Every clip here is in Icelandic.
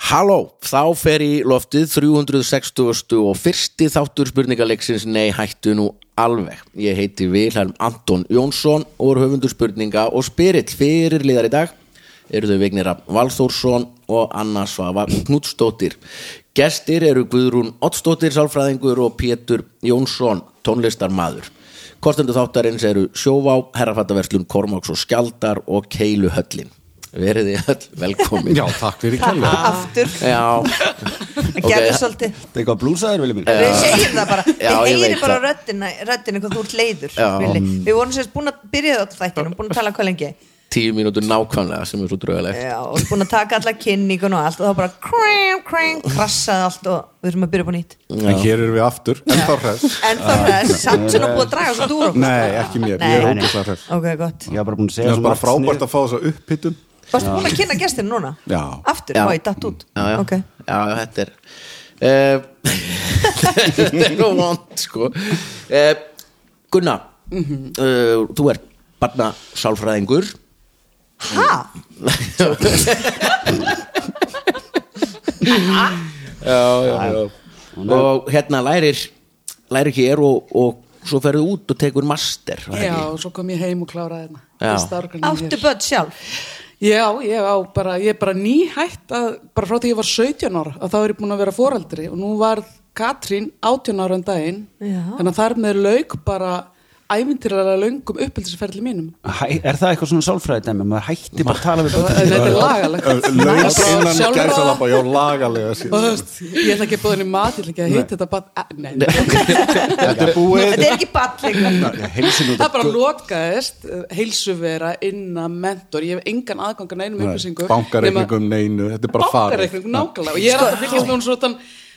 Halló, þá fer í loftið 360. og fyrsti þáttur spurningaleiksins Nei hættu nú alveg. Ég heiti Vilhelm Anton Jónsson og er höfundur spurninga og spyrill fyrir liðar í dag eru þau Vignir Rafn Valþórsson og Anna Svava Knudstóttir. Gestir eru Guðrún Ottstóttir, sálfræðingur og Pétur Jónsson, tónlistarmaður. Kostendur þáttarins eru Sjóvá, Herrafattaverslun, Kormáks og Skjaldar og Keilu Höllin. Verið þið öll velkomin. Já, takk fyrir kærlega. aftur, Já, gerðu svolítið Það er eitthvað blúsaður, viljum mín við segjum það bara, Já, við ég heyri bara það. röddina, röddina hvað þú ert leiður við vorum sérst búin að byrja þetta þættinum búin að tala hvað lengi. Tíu mínútur nákvæmlega sem er svo draugalegt. Já, og búin að taka alla kynningun og allt og þá bara krang, krang, krassaði allt og við erum að byrja upp á nýtt. En hér erum við aftur, en þá hress. En þá er það samt sem að búið að draga svo dúr Nei, ekki mér, ég er Nei. ógæslega hress. Ok, gott. Ég að er bara frábært að fá þessa upphittun varstu búin að kynna gestinu núna? Já. aftur, má ég datt út? Já, já, ok, já, þetta er uh, þetta er nú vond sko. Uh, Gunna uh, þú ert barna sálfræðingur ha? já, já, já. og hérna lærir lærir hér og, og svo ferðu út og tekur master Já, ekki? og svo kom ég heim og kláraði hérna. Áttu börn sjálf Já, ég, á bara, ég er bara nýhætt að, bara frá því ég var 17 ára að þá er ég búin að vera foreldri og nú var Katrín 18 ára en daginn Já. þannig að þar með lauk bara ævintýralega löngum uppbyldisferðli mínum. Hæ, Er það eitthvað svona sálfræði dæmi? Maður hætti bara að tala við börn þetta er lagalegt. Laug innan gæsalappa, já, lagalega Og síðan. Þú veist, ég ætla ekki að búða henni mat, ég ætla ekki að heita þetta bara, nei, nei, Þetta er búið. Þetta er ekki balling Heilsin út það bara lokaðist eh, heilsuvera innan mentor, ég hef engan aðgang að neinum upplýsingum Bankareikningum neinu, þetta er bara farið. Bankareikning, nákvæmlega. Og ég er að fylgjast með hún svona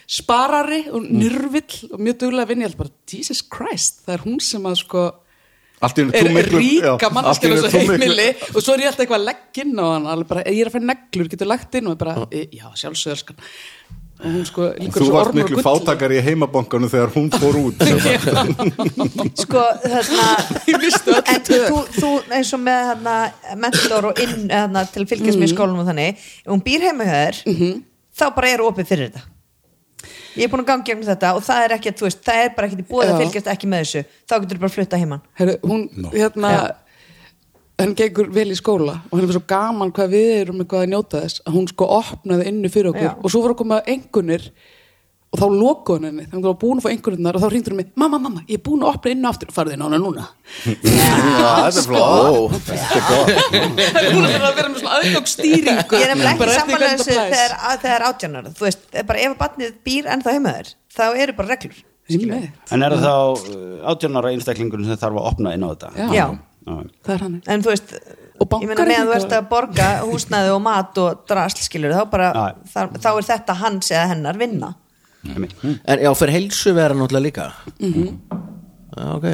sparari og nyrvill og mjög duglega vinn ég held bara, Jesus Christ, það er hún sem að sko Allt í einu er þú miklu ríka þú miklu- heimili. Og svo er ég alltaf eitthvað að leggja inn á hann bara, ég er að fæ neglur, getur lagt inn? Og ég bara, e, já, sjálfsögðarskan og hún sko, líkur Þú svo varst ormur miklu og gull fátakari í heimabankanum þegar hún fór út sko, þarna en þú, þú eins og með hérna, mentor og inn hérna, til að fylgjast með í skólanum og þannig ef hún býr heima hjá þér þá bara er opið fyrir þetta ég er búin að ganga gegnum þetta og það er ekki þú veist, það er bara ekki í búið að fylgjast ekki með þessu. Þá getur þú bara að flutta heimann Heru, hún, hérna henn gengur vel í skóla og henni var svo gaman hvað við erum eitthvað að njóta þess að hún sko opnaði innu fyrir okkur Já. og svo var að koma engunir og þá lokuð hún henni, þannig að hún var búin að fá engunirnar og þá hringdur hún mig, mamma, mamma, ég er búin að opna innu aftur farðu inn á hana núna Þetta er flott Ó, hún er að vera með svona aðgangsstýringu ég er nefnilega ekki samanlega það þegar, að- þegar átjánar þú veist, bara ef að barnið býr ennþá heima þér þá eru bara reglur. En er það þá átjónara einstaklingurinn sem þarf að opna inn á þetta? Já. já, Já. það er hann en þú veist Og ég meina meðan þú ert að borga húsnæði og mat og drasl skilur þá bara, Já. þá, þá er þetta hans eða hennar vinna. En já, fyrir heilsu vera náttúrulega líka? Já, ok.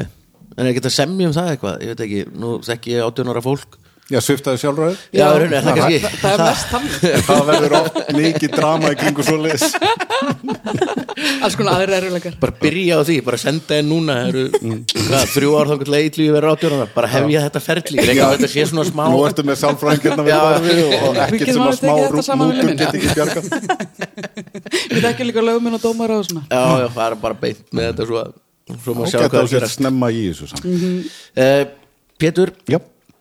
En er ekki að semja um það eitthvað? Ég veit ekki, nú þekki ég átjónara fólk Já, sviftaði sjálfræði Já, raunin, er það kannski það, það er mest hann Það verður oft mikið drama í kringu svo leis alls konar aðrir eruleikar bara byrja á því, bara senda einn núna eru, hvað, þrjú ár þá getur leitlu ég verið átjónara, bara hefja þetta ferli reyna að þetta sé svona smá Nú ertu með borðið og ekkert sem að smá tekið þetta saman við mútur minna. get ekki bjarga við þekkjum líka löguminn og dómara og svona. Já, já, fara bara beint með þetta svo, að- svo maður sjá hvað það sér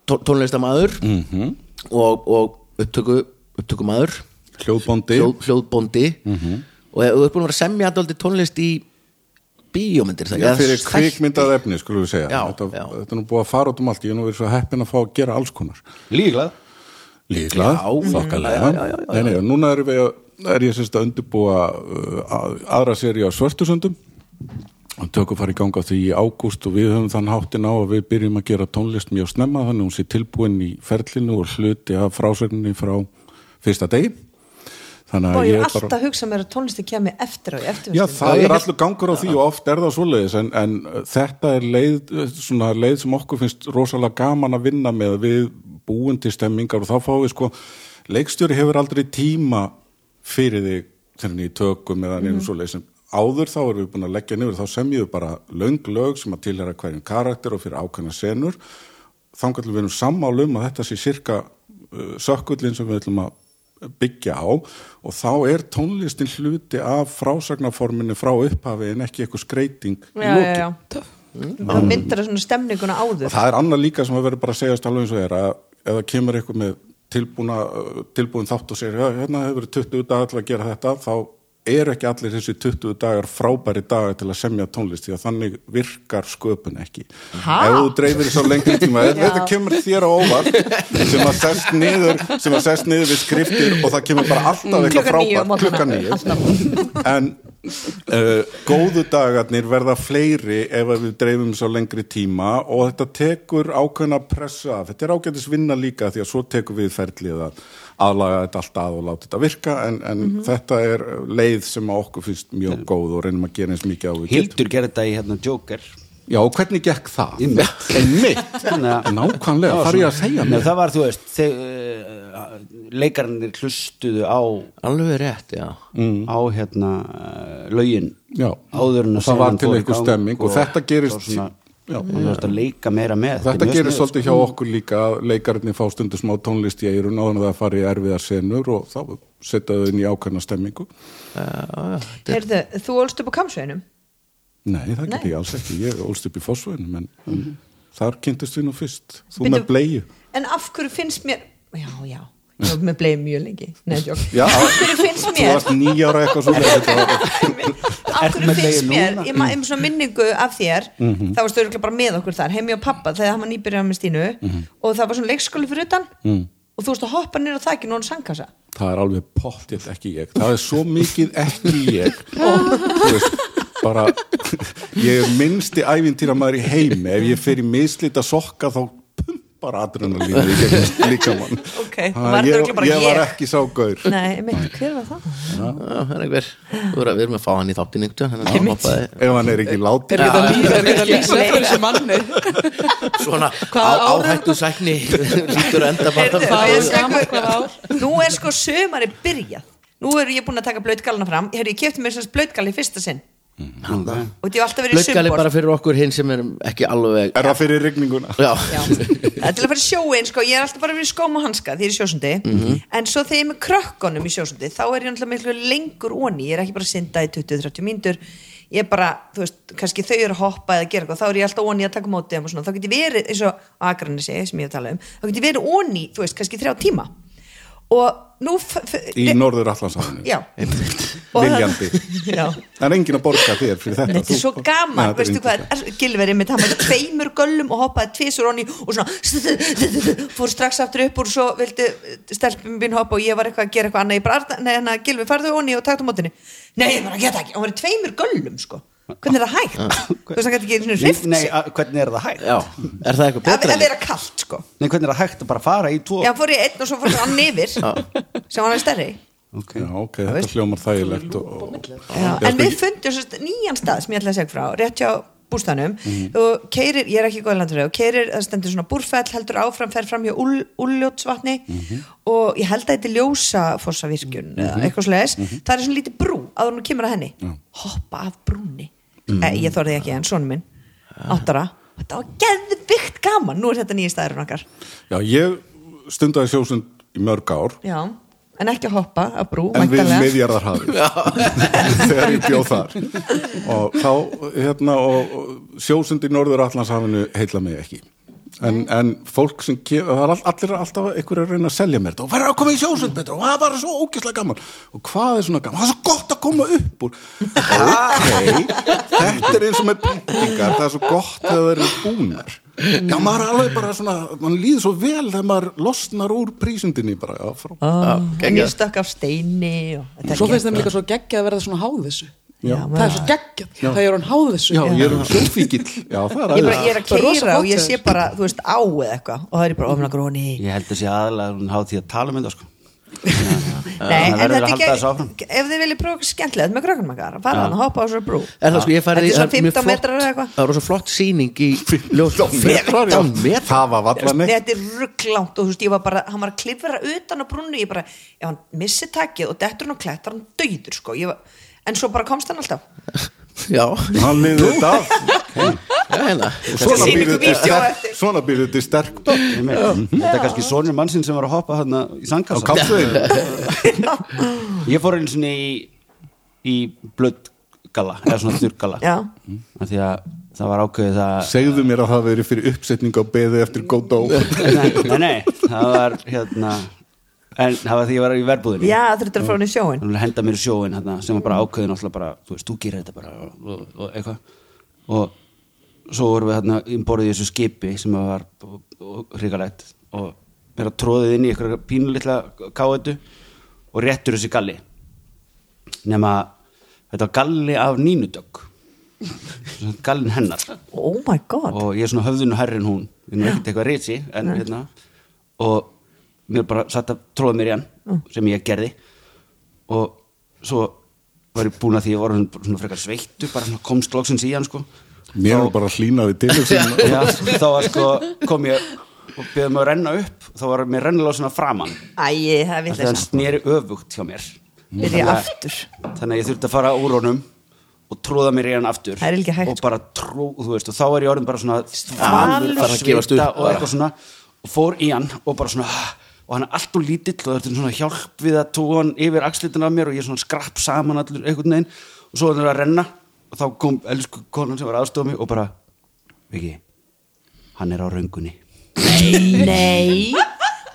gerast snemma í þessu samt uh, Pétur, Já, tó- tónlistarmaður Mhm. og, og upptöku upptökumaður, hljóðbóndi. Hljóð, hljóðbóndi. Mhm. og þú ert búin að vera að semja alltaf tónlist í bíómyndir það Já, ekki? fyrir kvikmyndað efni, skulum við segja. Já, þetta, já. þetta er nú búið að fara út um allt Ég er nú verið svo heppin að fá að gera alls konar. Líklað Líklað, núna erum við, er ég að undirbúa uh, að- aðra seri á svörtusöndum tökum fara í ganga því í ágúst og við höfum þann háttin á að við byrjum að gera tónlist mjög snemma þannig að hún sé tilbúin í ferlinu og hluti af frásögninni frá fyrsta degi. Þannig að ég ég er bara alltaf að hugsa mér að tónlisti kemi eftir á í Já, það er allur gangur á því og oft er það svoleiðis en, en þetta er leið, svona leið sem okkur finnst rosalega gaman að vinna með. Við búin til stemmingar og þá fáum við sko, leikstjóri hefur aldrei tíma fyrir þig þegar niður tökum eða neina svoleiðis. en áður þá erum við búin að leggja niður þá semjum við bara löng lög sem að tilhera hverjum karakter og fyrir ákveðna senur þangar til við erum sammál um að þetta sé sirka uh, sökkullin sem við ætlum að byggja á og þá er tónlistin hluti af frásagnaforminni frá upphafi en ekki eitthvað skreiting í já, já, lokin. já. það myndar það svona stemninguna áður Og það er annað líka sem að verður bara að segjast alveg eins og er að ef það kemur eitthvað með tilbúna, uh, tilbúin þátt og segir, hérna hefur verið 20 dagar til að gera þetta, þá eru ekki allir þessi 20 dagar frábæri dagar til að semja tónlist því að þannig virkar sköpun ekki. Ha? Ef þú dreifir þessu á lengri tíma, þetta kemur þér á óvart sem að sest niður, að sest niður við skriftir og það kemur bara alltaf eitthvað á frábært, klukkan nýju en uh, góðu dagarnir verða fleiri ef við dreifum svo lengri tíma og þetta tekur ákveðna pressa þetta er ágætis vinna líka því að svo tekur við ferlið að aðlaga þetta allt að og láta þetta virka en, en Mhm. þetta er leið sem að okkur finnst mjög góð og reynum að gera eins mikið á við getum. Hildur gerði þetta í hérna Joker Já, og hvernig gekk það? Einmitt. Einmitt. Nákvæmlega, Já, þarf ég að segja mér það var, þú veist þeir, uh, leikarnir hlustuðu á alveg rétt, já á hérna uh, lögin Já, áður en og að það var til einhver stemming og þetta gerist og svona, Já. og þú veist að leika meira með Þetta er gerir svolítið hjá okkur líka að leikarinn fá stundu smá tónlist í eirun áður en það fari í erfiðar senur og þá setja þau inn í ákveðna stemmingu. Heyrðu, þú ólst upp á kamsveginum Nei, það Nei. get ég alls ekki. Ég ólst upp í fósvöðunum en mm þar kynntist við nú fyrst. Þú Bíddu- með bleiðu. en af hverju finnst mér já, já, var með bleið mjög lengi hverju finnst Þú mér nýjára eitthvað svona. Var, með finnst mér núna? ég maður um svona minningu af þér Mhm. þá varstu örugglega bara með okkur þar heimi og pappa þegar hann var nýbyrjað með Stínu Mhm. og það var svona leikskóli fyrir utan og þú veist að hoppa nýr á þakinu og hann sangkassa það er alveg pottið ekki ég. Það er svo mikið ekki ég. Þú veist, bara, ég er minnsti ævintýra maður í heimi. Ef ég fer í mislita sokka þá pumpar adrenalínu í gegnum líkamann. Ok, Þannig var að þetta ég, bara ég var ekki sá gaur. nei, mitt, hver var það? Já, það er einhver Þú er að við erum að fá hann í þáttin ef hann er ekki látið Er ekki að lýsa, eftir þessu manni? svona áhættu sækni lítur enda bara. Nú er sko sömari byrjað. Nú er ég búin að taka blöytgalana fram. Heyrðu, ég kefti mér svona blöytgali í fyrsta sinn og þetta er alltaf verið sumbor bara fyrir okkur hinn sem er ekki alveg er það fyrir Já, það er til að fara í sjóin sko, ég er alltaf bara verið í skóm og hanska því ég er sjósundi. En svo þegar ég er með krökkunum í sjósundi þá er ég náttúrulega miklu lengur onni ég er ekki bara að synda í 20-30 mínútur. Ég er bara, þú veist, kannski þau eru að hoppa eða gera eitthvað, þá er ég alltaf onni að taka móti þeim og svona, þá get ég verið, eins og Akranesi sem ég hef talað um, þá get ég verið onni þú veist, kannski þrjá tíma í norður það- viljandi. Það er engin að borga þér fyrir þetta. Þetta er svo gaman, veistu hvað? yndislegt. er Gilveri mitt, hann var tveimur göllum og hoppaði tvisur onni og svona fór strax aftur upp og svo vildi stelpum mín hoppa og ég var eitthvað að gera eitthvað annað ég bara, "Arna- nei, hann að Gilvi, farðu onni og taktu mótinni Nei, ég bara geta ekki, hann var tveimur göllum sko, hvernig er það hægt? Veist, Nei, að- hvernig er það hægt? já, er það eitthvað að betra? að vera kalt sko. Nei, hvernig er það hægt að bara fara í tvo? Já, fór í einn og svo fór hann yfir sem var hann stærri. Okay. já, ok, þetta hljómar þægilegt og, Já, en við ég- fundum sérst, nýjan stað sem ég ætla að segja frá rétt hjá bústanum Mhm. og keirir, ég er ekki góð landur og keirir, það stendur svona búrfell heldur áfram, fer fram hjá Úl, Úlljótsvatni Mhm. og ég held að þetta er ljósafossavirkjun eða eitthvað slegis, Mhm. það er svona lítið brú áður nú kemur að henni, hoppa af brúni Mhm. eh, ég þorði ekki en son minn áttara, þetta var geðvikt gaman, nú er þetta nýja staður okkar. Já, ég stundaði sjósund í mörg ár. Já, en ekki að hoppa af brú, en við væntanlega. miðjarðarhafið. Þegar ég bjóð þar. Og þá hérna og, og sjósund í norður allanshafinu heilla mig ekki en, en fólk sem kem, það er all, allir alltaf einhverju að reyna að selja mér þetta. Og verður að koma í sjósund betur. Og það var svo ógeðslega gaman. Og hvað er svona gaman, það er svo gott að koma upp úr. Ok, þetta er eins og með pyntingar, það er svo gott þegar það eru búnar já, maður er alveg bara svona, mann líður svo vel þegar maður losnar úr prísundinni bara, já, frá Ah, ég stökk af steini og þetta er Svo finnst þeim líka svo geggjað að verða svona háð þessu Já, Það er svo geggjað, það er hann háð þessu. Já, ég er sjófíkil Já, það er ég, bara, aðeins ég er að Það. keira og ég sé bara, þú veist, á eða eitthvað og það er bara ofna gróni. Ég held að sé aðalega hún háð því að tala um þetta sko. Nei, en þetta er ekki ef þið viljið prófa eitthvað skemmtilegt með krökkunum okkar fara hann að hoppa á þessari brú. Er það sko, Þetta er það er mjög 15 flott- metrar eða eitthvað. Það er rosa flott sýning í ljós 15 metrar Það var valla neitt. þetta er rugglánt og þú veist, ég var bara hann var að klifra utan á brúnni ég bara, og en svo bara komst hann alltaf. Já, Hann liði þetta af. Já, hérna. Svona til vídeó sterk Þetta er kannski sonur mannsinn sem var að hoppa hérna í kapsveginu Ég fór einu sinni í, í blöddgalla eða svona þurrgalla. Já, Af því að það var ákveðið að Segðu mér að það veri fyrir uppsetning á beði eftir Godó nei, nei, nei, það var hérna en það var því ég var í verbúðinni. Já þetta er frá hann í sjóin Hún henda mér í sjóin hérna, sem var bara ákveðin alltaf bara, þú veist, þú gerir þetta bara og, og, og eitthvað. Og svo vorum við hérna innborðið í þessu skipi sem var hrigalegt og mér að tróðið inn í eitthvað pínulitla káetu og réttur þessi galli. Nema þetta var galli af nínudögg. Gallin hennar. Oh my god. Og ég er svona höfðun og herrin hún. Ég er nú ekkert eitthvað reysi en hérna. Og mér bara satt að tróða mér í hann sem ég gerði. Og svo var ég búin að því ég var svona, frekar sveittu bara svona komst loksins í hann sko. Mér er bara hlýnaði til þessum Já, þá var sko kom ég og beðið mig að renna upp. Þá var mér rennilega svona framann Æi, það þannig að hann sneri öfugt hjá mér. Þannig að- aftur. þannig að ég þurfti að fara úr honum og tróða mér í hann aftur. Hægt, og bara tró, þú veist, og þá er ég orðin bara svona Svalur. svalur, Bara að gefast upp, svita og eitthvað svona. Og fór í hann og bara svona og hann er allt og lítill og þetta er svona hjálp við að tóa hann yfir axlitin af mér og ég svona skrapp saman allur einhvern veginn. Og svo er hann að renna og þá kom elsku konan sem var aðstofa mig og bara Viki, hann er á röngunni. Nei.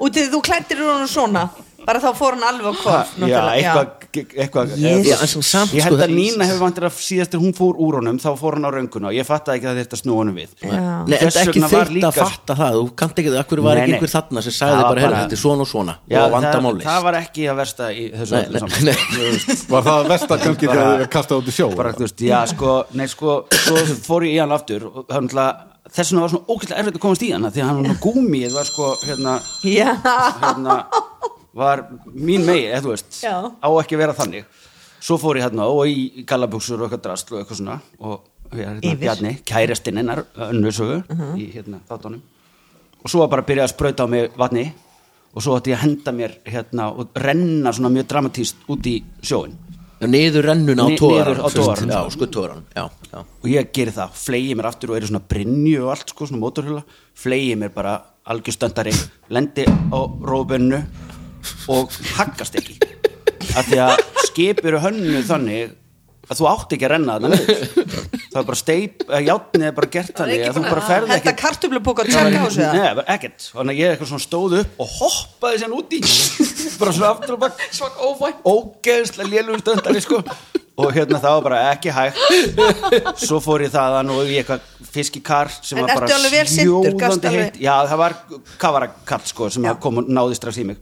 Og til þú klættir hún svona. Bara þá fór hann alveg á kof já, eitthvað, eitthvað ég sko, held að það- Nína hefur vantir að síðast þegar hún fór úr honum þá fór hann á rönguna og ég fattaði ekki að þetta snúa honum við. Nei, en ekki þurft líka- að fatta það. Þú kannt ekki, akkur var ekki einhver þarna sem Það sagði bara, herra, þetta er svona og svona Já, og það, vandamálist það var ekki að versta í þessu öllu Var það versta kannski þegar þið kastað út í sjó bara, þú veist, já, sko, nei, sko svo fór ég í hann aftur og það var náttúrulega þess vegna var svona ókvæmlega erfitt að komast í hann af því að hann var gúmið var sko, hérna, hérna var mín megi, eða þú veist Já. á ekki að vera þannig svo fór ég hérna og í gallabuxur og eitthvað drast og eitthvað svona og ég er hérna Yfir. Bjarni, kærastinn hennar önnur sögu í hérna þáttunum og svo var bara að byrja að sprauta á mig vatni og svo ætti ég að henda mér hérna og renna svona mjög dramatíst út í sjóin Já, Niður rennun á tóran á togarann. Já, tóran Já, já og ég geri það, flegi mér aftur og er í svona brinju og allt sko, svona mótorhjóla flegi mér bara algjörstöndari lendi á róbennu og haggast ekki. Af því að skip eru hönnu þannig að þú átt ekki að renna þarna niður. Það er bara steip, að játnið er bara gert þannig að þú bara ferð Þetta ekki kartöflupók að tjekka á sig það Nei, ekkert, þannig að ég eitthvað svona stóð upp og hoppaði sér út í. Bara svona aftur og bak. Svak óvænt. Ógeðslega lélugum stöndari sko. Og hérna það var bara ekki hægt. Svo fór ég þaðan og í eitthvað fiskikar sem En var bara alveg- heitt. já það var kavarakall sko sem Já. kom og náði strax í mig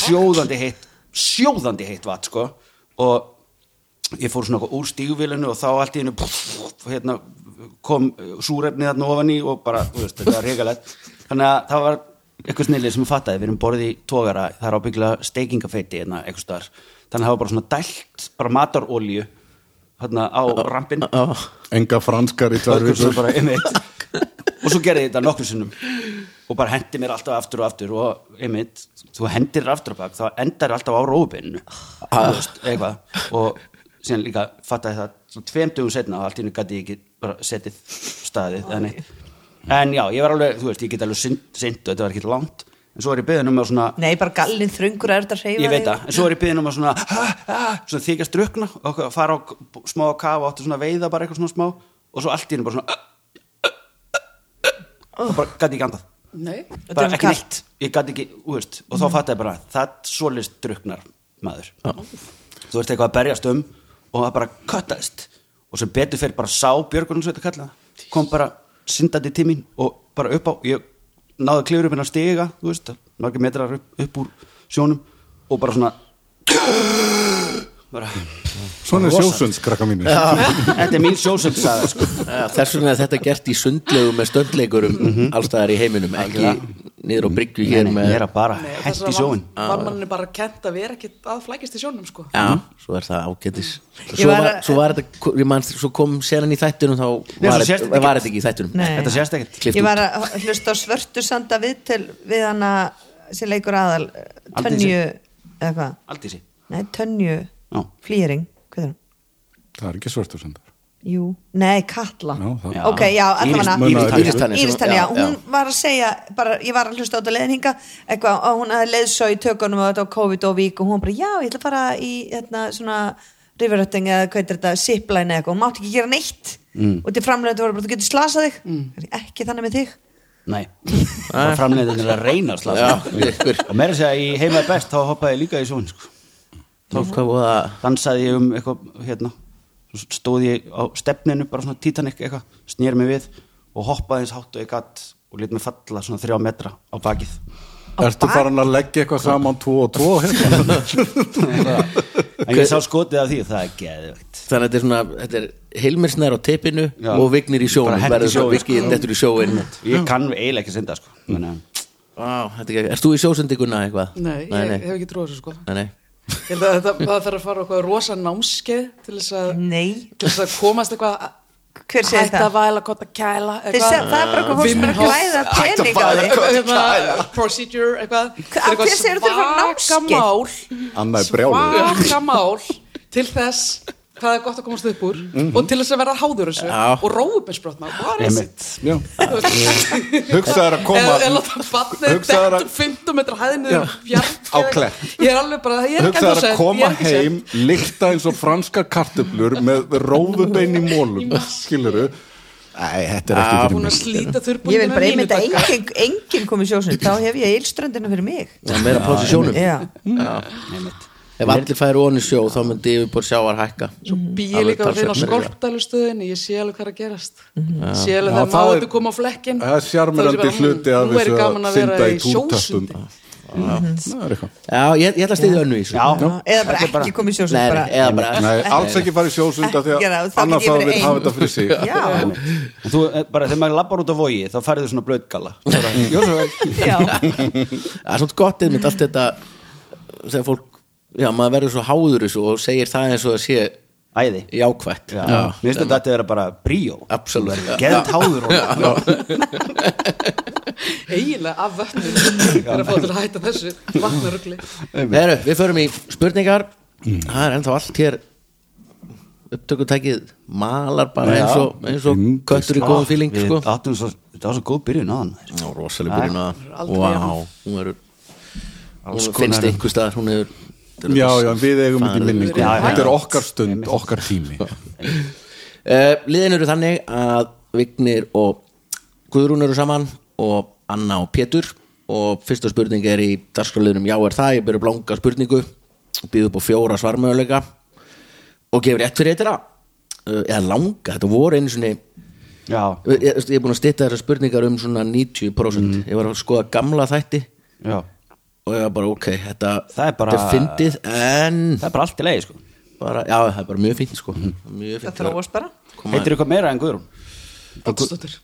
sjóðandi heitt sjóðandi heitt vat sko. Og ég fór svona úr stígvélinu og þá allt í hennu hérna, kom súrefnið þarna ofan í og bara, þú veist, þetta var regalett þannig að það var eitthvað snillið sem ég fattaði, við erum borðið í tógara það er ábygglega steikingafeiti hérna eitthvað staðar, þannig að það var bara svona dælt bara matarolíu hérna á rampin Enga franskar í tvær og svo vikur. bara, einmitt. Og svo gerði ég þetta nokkur sinnum og bara hendi mér alltaf aftur og aftur og einmitt, þú hendir aftur á bak þá endar alltaf á rófinu. Eitthvað. Og síðan líka fattaði það svona tveim dögum setna og allt í hennu gæti ég ekki bara setið staðið eða neitt. En já, ég var alveg, þú veist, ég get alveg synd og þetta var ekki langt. En svo er ég beðin um að svona Nei, bara gallin þröngur er þetta að reyfa ég veit það, en svo er ég beðin um að svona, ha, ha, svona þykjast drukna og fara á smá kafa og áttu svona veiða bara eitthvað svona smá. Og svo allt í hennu bara svona og bara gæti ekki andað Nei, bara ekki kalt. neitt, ég gæti ekki úrst, og þá fattaði ég bara, það svolist druknar maður. Þú ert eitthvað að berjast um og það bara köttaðist. Og sem betur fyrir bara sá Björgunum svo þetta kalla það, kom bara syndandi til mín og bara upp á ég náði klifur upp hennar stiga þú veist, margir metrar upp, upp úr sjónum og bara svona Svona er sjósunds, krakka mínu þetta er mín sjósöld sagði, sko. Þess vegna er þetta gert í sundlegu með stöndleikurum allstaðar í heiminum ekki niður á bryggju Nei, hér með ég er að bara og að sjóin var, manni bara kent að vera ekkit að flækist í sjónum sko. Já, svo er það ágætis Ég Svo var var, svo var þetta, ég man, svo kom senan í þættunum þá Nei, var, þetta- ekki. þetta ekki í þættunum Nei. Þetta sést ekkert Ég var að hlusta á svörtu sanda viðtel við hana sem leikur aðal. Tönju eða hvað? Aldísi Nei, Tönju. Flýring, hvað er hún? það er ekki svörtur sendar. Jú, nei, Katla. Já, það-. Ok, já, allavega Íris- Íris Tanja. Íris Tanja, Já, hún já. var að segja bara, ég var að hlusta á þetta leiðin hinga eitthvað, og hún hafði leiðsó í tökunum og þetta á COVID og vík og hún bara, já, ég ætla að fara í hérna, svona riverötting eða hvað er þetta, zipline eða eitthvað, hún mátti ekki gera neitt. Mm. og til framlega voru bara, þú getur slasað þig. Ekki þannig með þig. Nei, það framleiðin er að reyna að Já, slasa ykkur. Og meira að segja í heimaði best þá hoppaði ég líka í sjóin sko. Hvað var dansaði ég um eitthvað hérna, svo stóð ég á stefninu bara svona Titanic eitthvað, snýr mig við og hoppaði eins hátt og ég gatt og lét mig falla svona þrjá metra á bakið Ertu farin að leggja eitthvað saman tvo og tvo hérna? en ég sá skotið af því og það er geðvegt Þannig að þetta er svona, þetta er Hilmirsnær á teipinu Já. og Vignir í í verður svo vikið sko. nettur í sjóin ég kann eiginlega ekki að synda sko. Er Erst þú í sjósendinguna eitthvað? Nei, ég hef ekki trúið þessu sko. Ég held að þetta, það þarf að fara eitthvað rosa námskeið til þess að, Nei, til þess að komast eitthvað hver segir hætta það? að væla, gott að kæla segja, það er bara eitthvað fólk sem er að græða pening á því eitthvað, procedure eitthvað. Hva- af hverju segirðu til að fara á svaka námskeið? mál. Svaka mál til þess hvað er gott að komast upp úr og til þess að vera háður þessu Já. og róubinsbrotna is it? Já. Hugsaður að koma eða láta að- dettur 15 metra hæðinu Á klett. ég er alveg bara, ég er ekki Hugsaður að koma er heim líkta eins og franskar kartöflur með rófubein í mólum skiluru Æ, þetta er ekki fyrir búin að mig. slíta Ég vil bara einmitt að enginn, enginn kom í sjósund þá hef ég eilströndina fyrir mig. Það er meira pláss í sjónum. Já, Ef allir færi onni sjó þá myndi yfirbúr sjáar hækka. Svo bý ég Alveg líka að meira. skolpdælustöðinni ég sé alveg hvað er að gerast. Sé alveg Já, þegar það maður er- kom á flekkin Það er ég bara, hluti af "Hmm, nú er þessu að að synda í er eitthvað. Já, ég, ég ætla að stiðja önnu í þessu. Já, eða bara ekki kom í sjósund Nei, bara, nei, eða bara Nei, alls ekki fara í að þá annars ég þá vil hafa þetta fyrir sig. Já, En þú, eh, bara þegar maður labbar út á vogi þá færðu svona blöðgalla Jó, svo vel já. Það er svona gott einmitt allt þetta þegar fólk, já, maður verður svo háður þessu og segir það eins og það sé Æði. jákvætt. Já, mér finnst þetta að vera bara bríó. Absolutt. Geðt háður og eiginlega af vötnum. Er að fá til að hætta þessu vatnarugli. Heru, Við förum í spurningar. Það er ennþá allt hér. Upptökutækið malar bara eins og, eins og köttur í góðum fíling sko. þetta var svo góð byrjun Já, rosalega byrjun að aldrei Vá, jafn. hún er finnst einhver staðar hún hefur Já, já, við eigum í minningu. Þetta er okkar stund, okkar tími. Uh, liðin eru þannig að Vignir og Guðrún eru saman og Anna og Pétur. Og fyrsta spurning er í dagskráliðunum já er það, ég byrju blanga spurningu býðu upp á fjóra svarmöðuleika og gefur rétt fyrir eitthvað uh, eða langa, þetta voru einu svona Já, ég, ég, ég er búin að stýta þessar spurningar um svona 90% ég var að skoða gamla þætti. Já og ég var bara ok, þetta Það er bara- þetta er fyndið en Það er bara allt í leiði sko. Bara, já, það er bara mjög fínt sko. Mjög Það fínt þróast bara Heitir eitthvað meira en Guðrún? Oddsdóttir,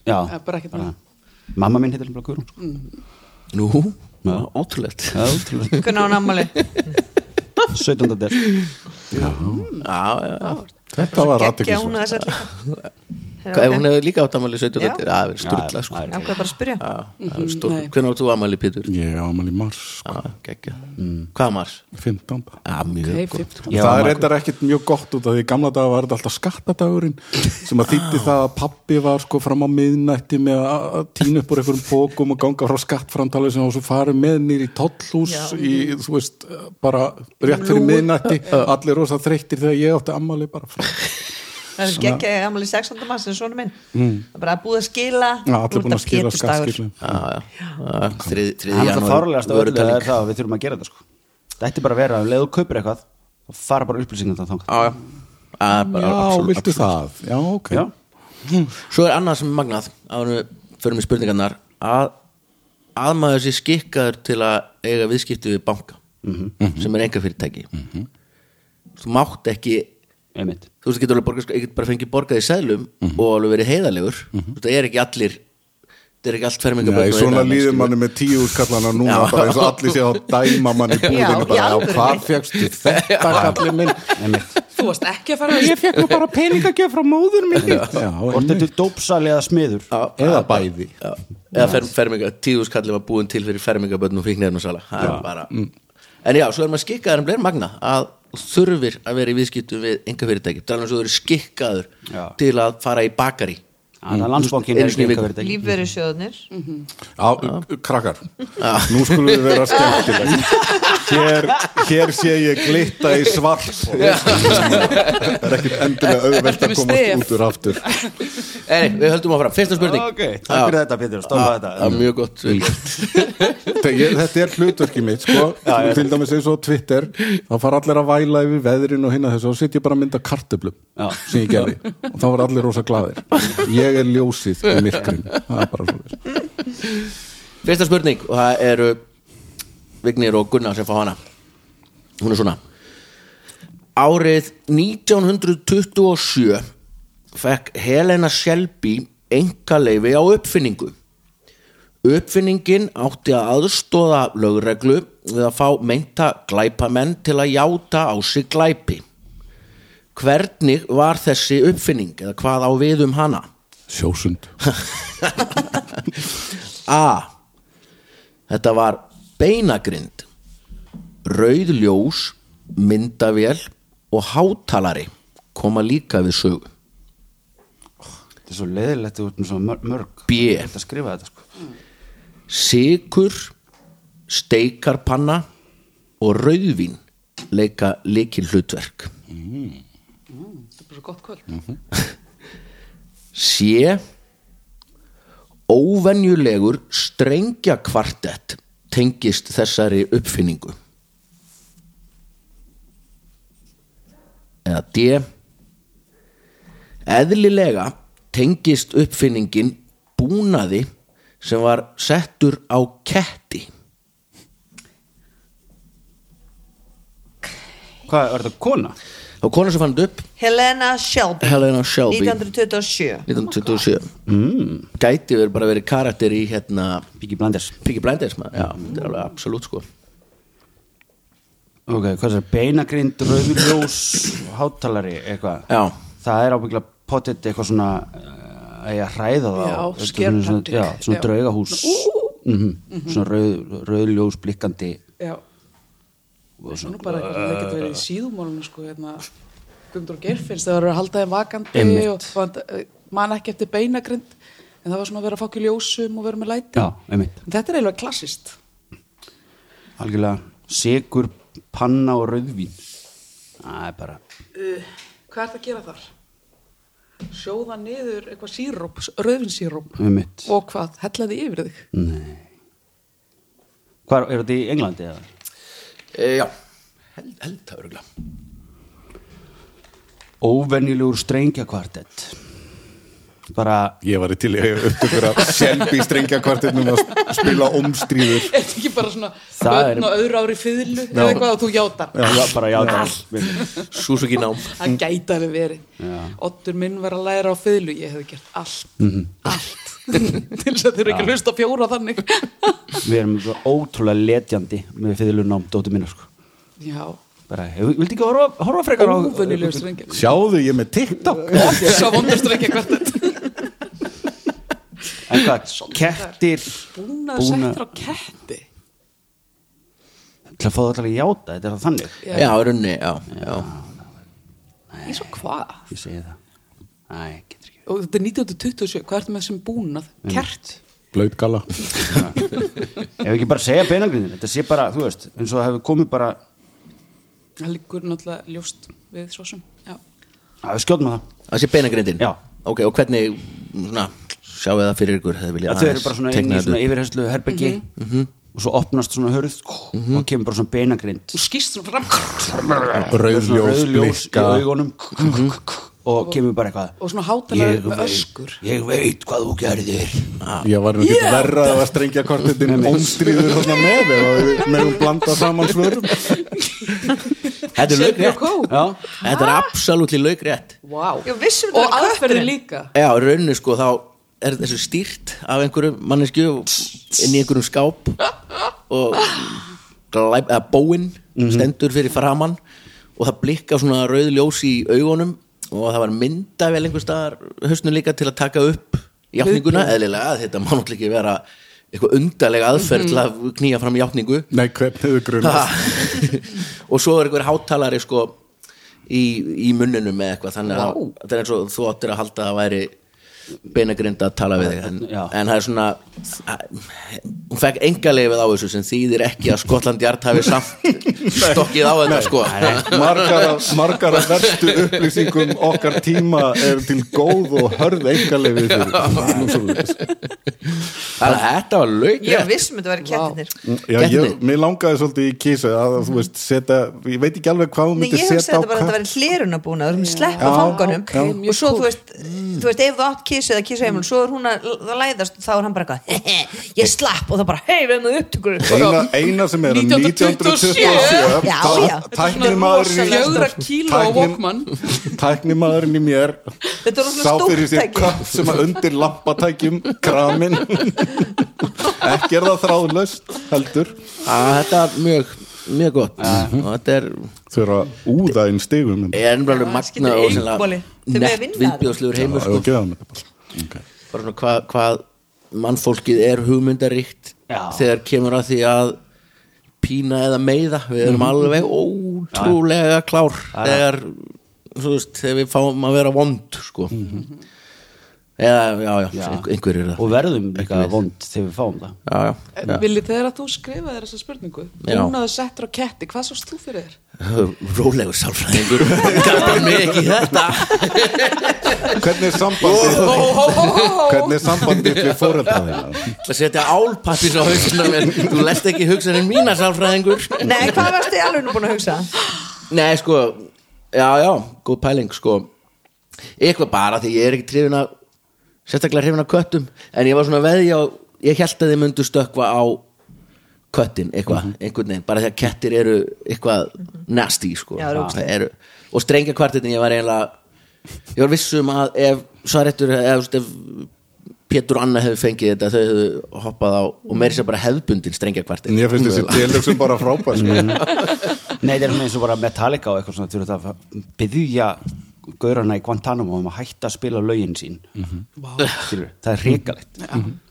bara ekkert Bara- með Mamma mín heitir bara Guðrún. Sko. Nú, ótrúlegt. Hvernig á hann ammali 17. des Já, já, já. Þetta var að þess að Hvað, hún hefur líka átt amæli 17 Já. það er sturla Já, sko. já, hvað bara að spyrja? Er. Hvernig áttu amæli Pétur? Ég á ámæli mars, sko, Já, geggja Hvað mars? 15 Já, mjög Nei, gott. 15. Já, það er reyndar ekkit mjög gott út af því gamla daga var þetta alltaf skattadagurinn sem að þýtti það að pappi var sko fram á miðnætti með að tína upp úr einhverjum bókum og ganga frá skattframtalið sem svo farið með nýr í tollhús í, þú veist, bara rétt fyrir miðnætti, allir rosa þreyttir þegar ég átti ammali bara frá Það er gekkja ammali 16. mars en svona minn. Það er bara að búið að skila Já, allir búin að skila Það þriði er það janúar er að við þurfum að gera þetta sko. Það ætti bara að vera, ef leðu kaupir eitthvað þá fara bara upplýsingum þangað. Já, viltu það? Já, ok. Já, Svo er annað sem er magnað förum í spurningarnar að, að maður sé skikkaður til að eiga viðskipti við banka sem er enga fyrirtæki þú mátt ekki einmitt. Þú veist, getur alveg borgað, ég get bara fengið borgað í seðlum og alveg verið heiðalegur þú veist, það er ekki allir þetta er ekki allt Já, fermingaböld svona líður manni með tíu úrkallana núna Já. bara eins og allir sé að dæma manni búðinu bara, já, hvað fegstu þetta kallið minn? Þú varst ekki að fara að ég fekk nú bara peningagjöf frá móður minni já, Hvort er til dópsali eða smiður eða bæði. Já, eða ferminga, tíðuskallið var búin til fyrir fermingaböldn og það er bara en já, svo er maður skikkaður en bleir magna að þú þurfir að vera í viðskiptum við enga fyrirtæki, alveg svo þú eru skikkaður Já. til að fara í bakari Þannig að landsbankin Einu er sinni í ekki viku. einhverjum lífverðisjóðnir Já, krakkar, nú skulum við vera skemmtileg hér, hér sé ég glitta í svart. Það er ekkit endilega auðvelt að komast stef? út úr aftur. Nei, við höldum áfram, fyrsta spurning. Ok, takk fyrir þetta Pétur, stóma Já, þetta. já, mjög gott vel gert. Þegar ég, þetta er hlutverki mitt sko. til dæmis eins og Twitter þá fara allir að væla yfir veðrin og hinna þessu og sitt ég bara að mynda kartöflum Já. sem ég gerði. Og þá var allir rosa glaðir. Ég er ljósið í myrkrin það er bara svo Fyrsta spurning og það eru Vignir og Gunnar sem fá hana. Hún er svona. Árið 1927 fekk Helena Shelby engaleifi á uppfinningu. Uppfinningin átti að aðstóða lögreglu við að fá meinta glæpamenn til að játa á sig glæpi. Hvernig var þessi uppfinning eða hvað á við um hana? Sjósund A. Þetta var beinagrind, rauð ljós, myndavél og hátalari koma líka við sögu. Þetta er svo leiðilegt út með svo mörg. B. Þetta skrifa þetta sko Sigur, steikarpanna og rauðvín leika leikil hlutverk. Þetta er bara svo gott kvöld C. Óvenjulegur strengja kvartett tengist þessari uppfinningu. Eða D. Eðlilega tengist uppfinningin búnaði sem var settur á ketti. Hvað, er þetta kona? Það var kona sem fann þetta upp, Helena Shelby. Helena Shelby. 1927 1927 mm. gæti verið bara verið karakter í hérna Piggy Blinders. Piggy Blinders já, þetta er alveg absolutt sko. Ok, hvað er það? Beinagrind, rauðljós, hátalari, eitthvað. Já, Það er ábyggla pottet eitthvað svona uh, að ég að hræða það Já, á. Þetta er scare svona, tactic. Já, svona Já. draugahús. Mm Svona rauð, rauðljós blikkandi. Já. og svona bara eitthvað sem það getur verið í síðumólinu sko, hérna, Guðmundur og Geirfinns þegar það eru að halda þeim vakandi Einmitt. og fand, man ekki eftir beinagrind en það var svona að vera að fá ekki ljósum og vera með læti Já, einmitt en þetta er eiginlega klassist Algjörlega sigur, panna og rauðvín Það er bara uh, hvað er það að gera þar? sjóða niður eitthvað síróp, rauðvinsíróp Einmitt. og hvað, hellaði yfir þig Hvað er þetta í Englandi eða? E, já. Held, held það örgulega Óvenjulegur strengjakvartett. Bara ég var til í upptökur að Shelby strengja kvartinnum að spila omstríður er þetta ekki bara svona Það er- börn og öðru ári fyllu eða eitthvað og þú játar? Já, bara já, það Suzuki nám. Það gæti alveg verið. Oddur minn var að læra á fiðlu ég hefði gert allt. Allt til þess að þau eru ekki að hlusta á fjóra þannig. Við erum ótrúlega letjandi með fyrirlunum dóttur minna sko. já, bara, hefur- viltu ekki horfa, horfa frekar á óvenjulegur strengi sjáðu ég með TikTok. Svo vondur strengi hvert En hvað, kettir? Búnað Búna- settur á ketti. Til að fá það allir játa, þetta er það þannig. Já. já, runni, já, já. í svo hvað? Ég segi það Æ, getur ekki. Og þetta er 1927, hvað ertu með sem búnað? Kert? Blöyt gala Ef ekki bara segja beinagrindin, þetta sé bara, þú veist eins og það hefur komið bara það liggur náttúrulega ljóst við svo sem já. við skjóðum að það. Það sé beinagrindin Já. ok, og hvernig svona, sjáu það fyrir ykkur hefði viljað að þau eru bara svona þetta svona yfirherslu herbeggi og svo opnast svona hörð og kemur bara svona beinagrind þú skýst svona fram rauðljós rauðljós í blikka augunum og kemur bara eitthvað og svona hátalega með öskur. ég veit hvað þú gerðir. Ég var nú ekki verra að strengja kvartinnum omstríður þarna með við meðum blanda saman svörum þetta er laugrétt og þetta er absolutt laugrétt wow. Já, vissum og aðferðin líka. Já, raunni sko þá er þessu stýrt af einhverjum mannesku inn í einhverjum skáp og glæp, eða bóin stendur fyrir framann og það blikka svona rauð ljós í augunum og það var myndavel einhver staðar hausnum líka til að taka upp játninguna, eðlilega, þetta má náttúrulega ekki vera eitthvað undarlega aðferð til að knýja fram játningu. Nei, hvernig þau grunast og svo er einhver hátalari sko í, í munninum með eitthvað þannig að þetta er eins og þú áttir að halda að það væri beinagrind að tala við þig en, en það er svona hún fekk enga leifið á þessu sem þýðir ekki að Skotland Jart hafi samt stokkið á þetta sko. Margar, af verstu upplýsingum okkar tíma er til góð og hörð þannig að þetta var lauk Ég vissum þetta væri kettinir mér langaði svolítið í kísa að þú veist, setja, ég veit ekki alveg hvað þú myndir ég hugsaði setja á þetta bara að þetta hvað væri hlerunabúna sem sleppa Já, fangunum og svo þú veist, ef þú átt kissu eða kissu heimil, svo er hún að að læðast og þá er hann bara eitthvað, ég slapp. Og það bara, hei, við erum það upptökur. Eina, eina sem er að 1927. 1927 Já, já. tæknimaðurinn tæknimaðurinn í mér er sá stórt fyrir sér tæki. köpp sem að undir lampatækjum kramin ekki er það þráðlaust heldur. Að þetta er mjög, mjög gott. Og þetta er þau eru að úða inn stigum er ennblæður magna og sennilega mega nett viðbjóðslegur heimur sko. okay. bara. Svona hvað, hvað mannfólkið er hugmyndaríkt Já. þegar kemur að því að pína eða meiða. Við erum alveg ótrúlega klár þegar, veist, þegar við fáum að vera vond sko eða, já, já, Já. einhver, einhver er það og verðum líka við. vond þegar við fáum það já, já, já. Viljið þegar að þú skrifaði þessa spurningu. Hún hafði settur á ketti, hvað sást þú fyrir þér? rólegur sálfræðingur kastar mig ekki þetta hvernig er sambandið hvernig er sambandið við fóreldaðina að setja álpappis á hausina mér þú lest ekki hugsaninn mína sálfræðingur Nei, hvað varst þið alveg nú búin að hugsa? Nei, sko, já, já, góð pæling, sko Eitthvað bara því ég er ekki trefin að sérstaklega hrifin af köttum en ég var svona að veðja og ég held að þið myndu stökkva á köttin eitthvað, einhvern veginn, bara því að kettir eru eitthvað nasty, sko. Já, eru Það eru, og strengja kvartetin ég var eiginlega ég var vissum að ef svarettur, veist, ef Pétur og Anna hefur fengið þetta þau hefðu hoppað á og meiri sér bara hefðbundin strengja kvartin en ég finnst þessi tilöksum bara frábær sko. Nei, það er svona eins og bara Metallica og eitthvað svona byggja gaurana í Guantanamo um að hætta að spila lögin sín. Skilurðu? það er hrikalegt.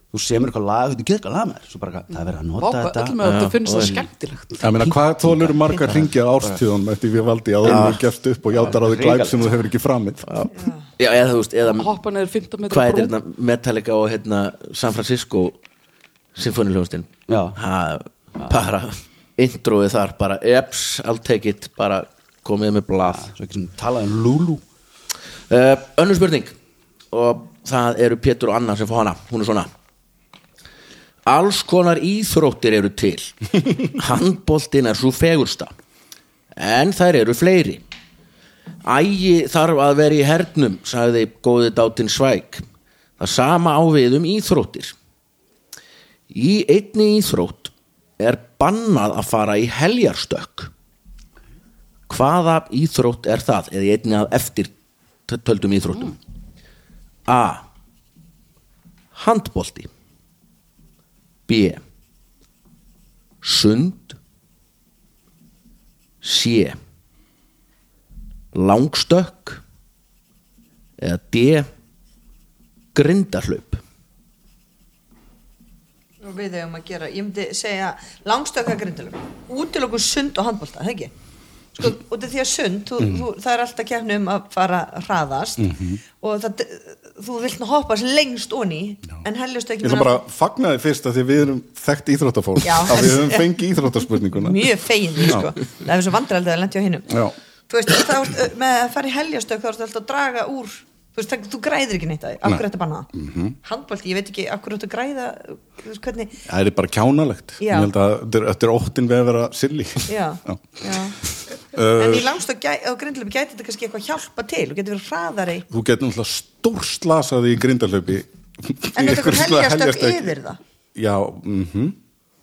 Þú semur eitthvað lag, þú getur eitthvað lag með þér svo bara, það er verið að nota Vápa, þetta. öllum að þetta finnst það skemmtilegt. Ég meina hvað þólur margar ringja árstíðunum eftir við valdi að þú er gefst upp og játar á því glæp sem þú hefur ekki framið? Já, eða þú veist, eða Hoppa neður 15 metra hvað er brú. hérna Metallica og hérna San Francisco symfóniljónstinn Já. bara introið þar bara eps, I'll take it bara komið með blað. Svo ekki sem talað um Lulu uh, önnur spurning. Og það eru Pétur og Anna sem fá hana. Hún er svona. Alls konar íþróttir eru til. Handboltin er svo fegursta. En þær eru fleiri. Ægi þarf að vera í hernum sagði góði dátinn Svæk. Það sama á við um íþróttir. Í einni íþrótt er bannað að fara í heljarstökk. Hvaða íþrótt er það? Eða í einni að eftir töldum íþróttum. A. Handbolti. B. Sund. C. Langstökk. Eða D. Grindahlaup. Og við eigum að gera, ég myndi segja langstökka grindalum útilokku sund og handbolta, það ekki sko, út af því að sund, þú, Mhm. þú, það er alltaf kefni um að fara hraðast. Og það, þú vilt nú hoppa lengst onni, en heljast ekki ég ætla bara að fagna þið fyrst að því við erum þekkt íþróttafólk. Já. að við höfum fengið íþróttaspurninguna. Mjög fegin því, sko. Það er svo vandraldið að lendi á hinnum Já. þú veist, þá ertu með að fara í heljastök þá ertu alltaf að draga úr þú veist, það, þú græðir ekki neitt af hverju þetta banna Mhm. handbolti, ég veit ekki, af hverju þetta græða hvernig, það er bara kjánalegt. Já. ég held að þetta er- þetta er óttin við að vera silly. Já, já. Uh, en í langstökk á grindlöfi gæti þetta kannski eitthvað hjálpa til og getur verið hraðari. Þú getur náttúrulega stórslasaði í grindalöpi en þetta er helgjastökk yfir það? Já, mhm.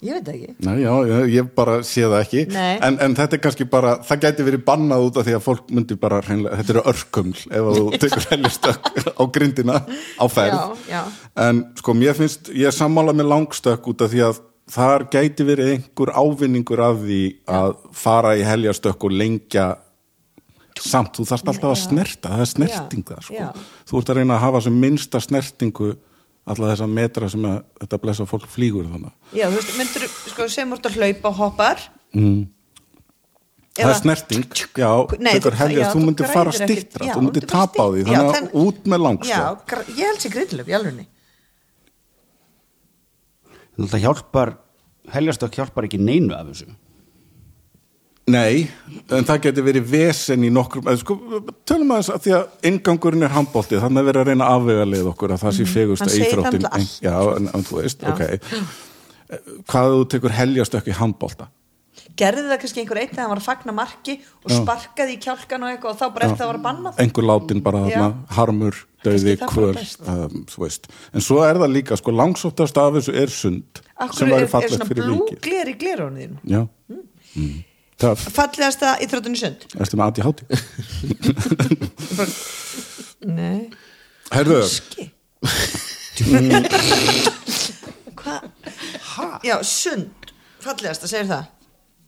Ég veit ekki. Nei, já, ég, ég bara sé það ekki. En, en þetta er kannski bara, það gæti verið bannað út af því að fólk myndi bara hreinlega, þetta eru örkuml ef þú tekur hellistökk á grindina á ferð. Já, já. en sko mér finnst, ég sammála með langstökk út af því að þar gæti verið einhver ávinningur af því að fara í heljastökk og lengja samt, þú þarft alltaf að snerta það er snerting það sko. Þú ert að reyna að hafa sem minnsta snertingu alla þessa metra sem að, þetta blessa fólk flýgur þannig já, þú veist, myndur, sko, sem úr að hlaupa og hoppar. Mm. það er snerting, já, Nei, helja, já, þú myndir fara ekkert- stittra, þú myndir tapa á því þannig að út með gr- ég held sér grindlöf í alvegni Það hjálpar, heljastökk hjálpar ekki neinu af þessu Nei, en það getur verið vesen í nokkrum, eða sko, tölum að þess að því að ingangurinn er handbóltið, þannig að vera að reyna að afvega leið okkur að það sé fegust Mhm. Hann að segir það íþróttin. náttúrulega alltaf. Já, en, en þú veist, Já. ok. Hvað þú tekur heljastökk í handbólta? Gerði það kannski einhver einn þegar hann var að fagna marki og Já. sparkaði í kjálkan og eitthvað og þá bara eftir það var bannað Engur látin bara þarna, harmur, döði, það kvöl, um, þú veist. En svo er það líka, sko, langsóttast af þessu er sund, Akkur sem er, væri er fallegt svona fyrir blú vikið. gler í glerónu þínu Já, mm. töff, fallegasta íþróttunni sund? Erstu með aðti hátti. nei. Herðu, Hvað? Já, sund. Fallegasta, segir það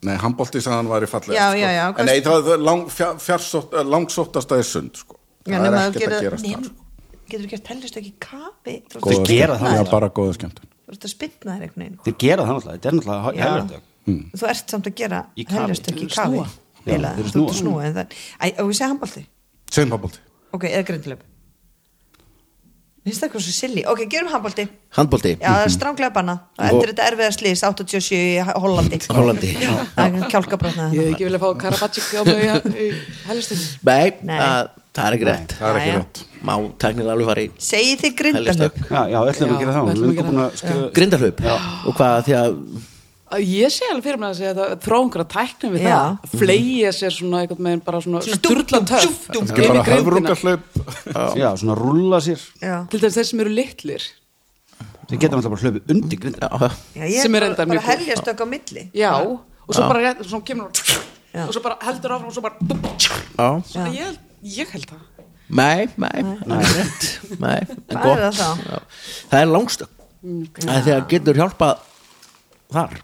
nei, handbólti sagði hann væri fallegast, Já, sko. já, já, En nei, það er lang, fjár, fjarsótt, eh, langsóttasta er sund, sko. Já, það er ekkert gerir- að gerast nema- þar, sko. Getur þú gert hellist ekki kafi að gera það Já, bara góða skemmtun. Þú ert að spytna þér einhvern veginn Þeir gera það náttúrulega, þetta er náttúrulega Já. heljastökk Þú ert samt að gera Í kafi. hellist ekki Þeir kafi þeir Þú ert snúa. að snúa en það Æ, og við segja handbólti Segjum handbólti. Ok, eða grindlöp Finnst það eitthvað svo silly. Ok, gerum handbólti handbólti Já, það er stránglega banna Það endur þetta erfiða slís 87 í Hollandi. Hollandi. Það er kjálkabrotna Ég hef ekki viljað fá Karabatsik á mig í- hellistin Nei, Nei. Það, það er ekki rétt. Það er ekki rétt. Má teknilega alveg fara í Segið þið Hellistökk. Já, já, ætlum við að gera það. Já, Grindahlaup? Og hvað því að Ég sé alveg fyrir mig að segja að þrá einhverja tæknum við Já. það. Fleia sér svona einhvern veginn bara svona sturla inn Ekki bara grindina. höfrungahlaup. Já, svona rúlla sér. Já, Til dæmis þeir sem eru litlir. Þeir geta náttúrulega bara hlaupið undir grindina Sem er er enda bara, mjög bara góð. heljastökk á milli. Já, og svo bara rétt, og svo kemur Já. og svo bara heldur áfram og svo bara já. Svona ég, ég held það. Nei, nei, það er Nei, en Hvað gott. er það þá? Það er langstökk Það er því að getur hjálpað þar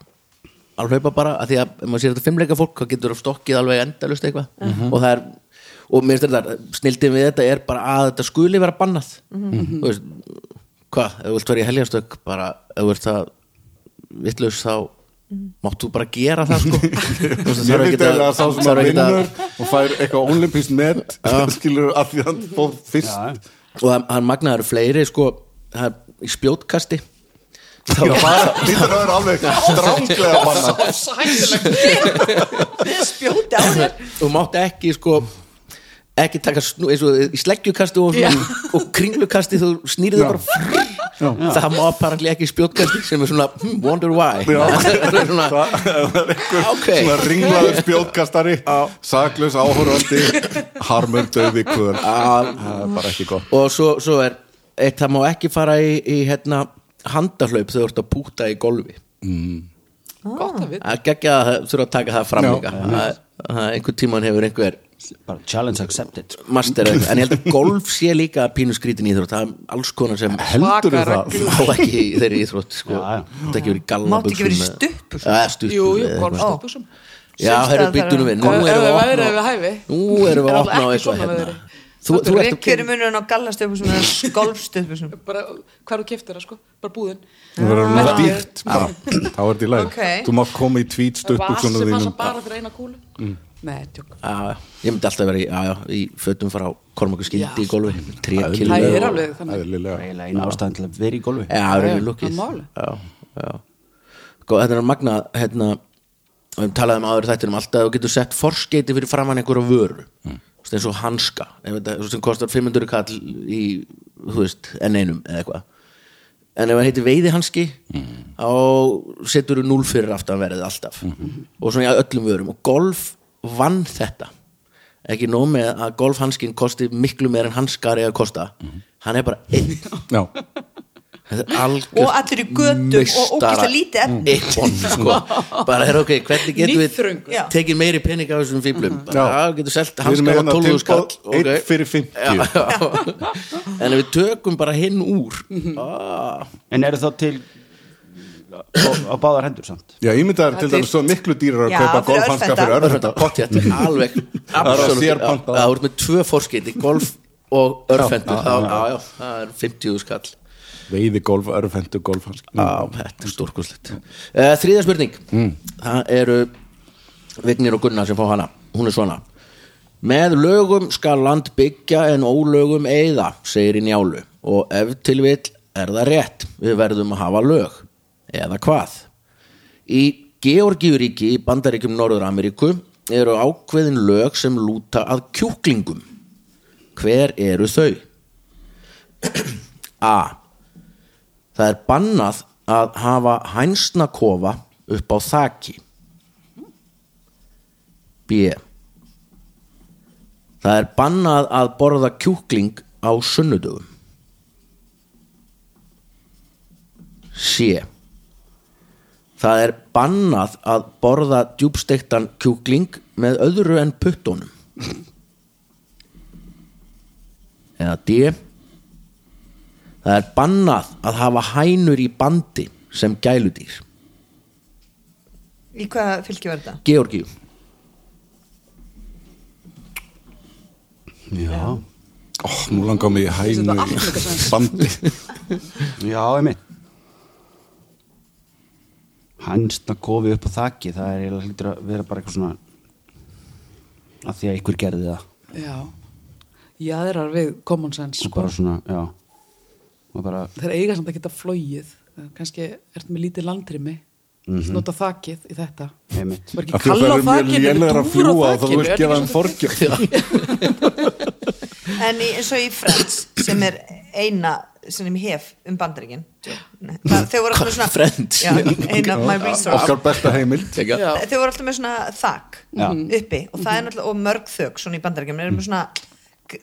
að hlaupa bara, að því að ef maður sér þetta fimmleika fólk, þá getur stokkið alveg endalust eitthvað. Og það er og mér finnst þetta, snildin við þetta er bara að þetta skuli vera bannað. Þú veist, hvað, ef þú vilt vera í heljastök bara, ef þú vilt það vitlaus þá máttu bara gera það sko. Það veit ekkert eða að sá sem að vinnur og fær eitthvað olimpískt met skilur að því að hann fór fyrst. Og það það er magnaður fleiri sko, það er í spjótkasti þá Já, bara, þetta er alveg stránglega banna Spjóti á þér. Þú mátt ekki sko ekki taka snú, eins og í sleggjukasti og, og kringlukasti þú snýrið það bara það má apparently ekki spjótkasti sem er svona hmm, wonder why. Það er svona Það er einhver Ok. svona ringlaður spjótkastari saklaus áhorfandi harmur döði kvöð það er bara ekki gott. Og svo, svo er eitt það má ekki fara í, í hérna, handahlaup þegar þú ert að púta í golfi. Gott að vita. Að gegja að þurfa að taka það fram líka. Það- það- einhver tíman hefur einhver Bara challenge accepted. Master en ég held að golf sé líka pínu skrítin íþrótt. Það er alls konar sem heldur það? má ekki í þeirri íþrótt sko. Þetta ekki verið í galla Mátti ekki eitthvað. golfstöpusum já, það að væri opna við nú erum við Er að opna á eitthvað hérna. Þú, þú ert Hver er munurinn á gallastöpusum eða golfstöpusum bara, hvað þú keftir það sko, bara búðin. Það verður alveg Merkið. dýrt. Þá er þetta í lagi. Ok. þú mátt koma í tvít vas stuttbuksunum sem passa bara fyrir eina kúlu. Nei, tjók já, já. ég myndi alltaf vera í, já, já, í fötum frá Kormáku skildi í golfi tré það er alveg þannig. Ástæðan til að vera í golfi já, það er lukkið það málið. já, já. Sko, þetta er magna hérna, við talaðum áður þetta um alltaf að þú getur sett forskeiti fyrir framann einhverja vöru. Mm. Eins og hanska. Sem kostar 500 kall í, veist, enn einum eða eitthvað. En ef það heitir veiðihanski þá setur þú 0 fyrir aftan verið alltaf. Og svona í öllum vörum. Og golf vann þetta. Ekki nóg með að golfhanskin kosti miklu meir en hanskar eða kosta. Hann er bara einn og allir í götum og ógeðslega lítið efni Eppon, sko. bara er ok, hvernig getum við Nýþröngur. Já. tekið meiri pening af þessum Já. já, getur Við með hanskar á hérna 12 skall tilbúð ok. Eitt fyrir 50 Já, já. en ef við tökum bara hinn úr ah, En eru þá til á, á báðar hendur samt Já, ímyndaður til Það er dæmis svo miklu dýrar að kaupa golfhanska fyrir örfenda, pottjætt, alveg Það er absolutt, já, sérpantað. það voru með tvö fórskeiti golf og örfendur það er 50 skall Veiði golf, örfendu Já, þetta er stórkostlegt. Uh, Þriða spurning. Það eru Vignir og Gunnar sem fá hana. Hún er svona. Með lögum skal land byggja en ólögum eyða, segir í njálu. Og ef til vill er það rétt. Við verðum að hafa lög. Eða hvað? Í Georgíuríki í Bandaríkjum Norður-Ameríku eru ákveðin lög sem lúta að kjúklingum. Hver eru þau? A Það er bannað að hafa hænsna kofa upp á þaki. B. Það er bannað að borða kjúkling á sunnudögum. C. Það er bannað að borða djúbstektan kjúkling með öðru en puttónum. Eða D. Það er bannað að hafa hænur í bandi sem gæludýr. í hvaða fylki var þetta? Georgíu. Já, Ó, nú langar mig í hænu Þetta er í bandi já, einmitt Hansna kofi upp á þakki það er eiginlega hlýtur að vera bara eitthvað svona að því að ykkur gerði það Já, jaðrar við common sense sko. bara svona, já bara, Þeir eiga samt að geta flóið kannski ertu með lítið landrými. Mhm. nota þakið í þetta? Ekki það er fljúa og þá þakinu, vilt er gefa ekki þeim forgjöf. En í, eins og í Friends sem er eina sem ég hef um bandaríkin. Það, þau voru alltaf með svona Friends. já, eina my resource Okkar besta heimild. Þau voru alltaf með svona þak uppi. Og það er náttúrulega og mörg þök svona í bandaríkjum er með svona þú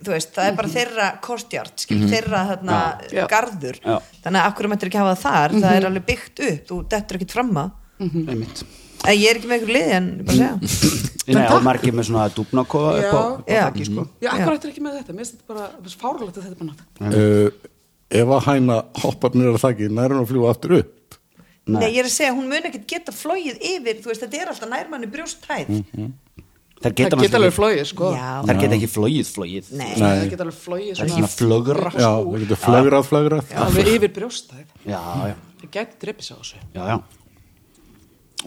veist, það er bara þeirra kostjart skil, þeirra þarna Já. garður. Já. þannig að akkur mættir ekki hafa það þar? Það er alveg byggt upp, þú dettur ekkit framma einmitt. En ég er ekki með ykkur liði en ég bara segja. Nei, og margir með svona á, Já. upp á Já. þakki sko. Já, akkur ættir ekki með þetta, mér finnst þetta bara fárulegt að þetta er bara nátt uh, Ef að hæna hoppar nýra þakki nær hún að fljúa aftur upp? Nei. ég er að segja, hún mun ekkit geta flóið yfir þú veist, þetta er alltaf nærmanni brjósthæð. Þær Það geta, geta alveg flóið, sko. Já, þær geta ekki flóið flóið nei, Það geta alveg flóið Það er svona svona flögra Já, það getur flögrað, flögrað alveg yfir brjóstæð Já, já, Það gæti dreipið sig á þessu. Já, já.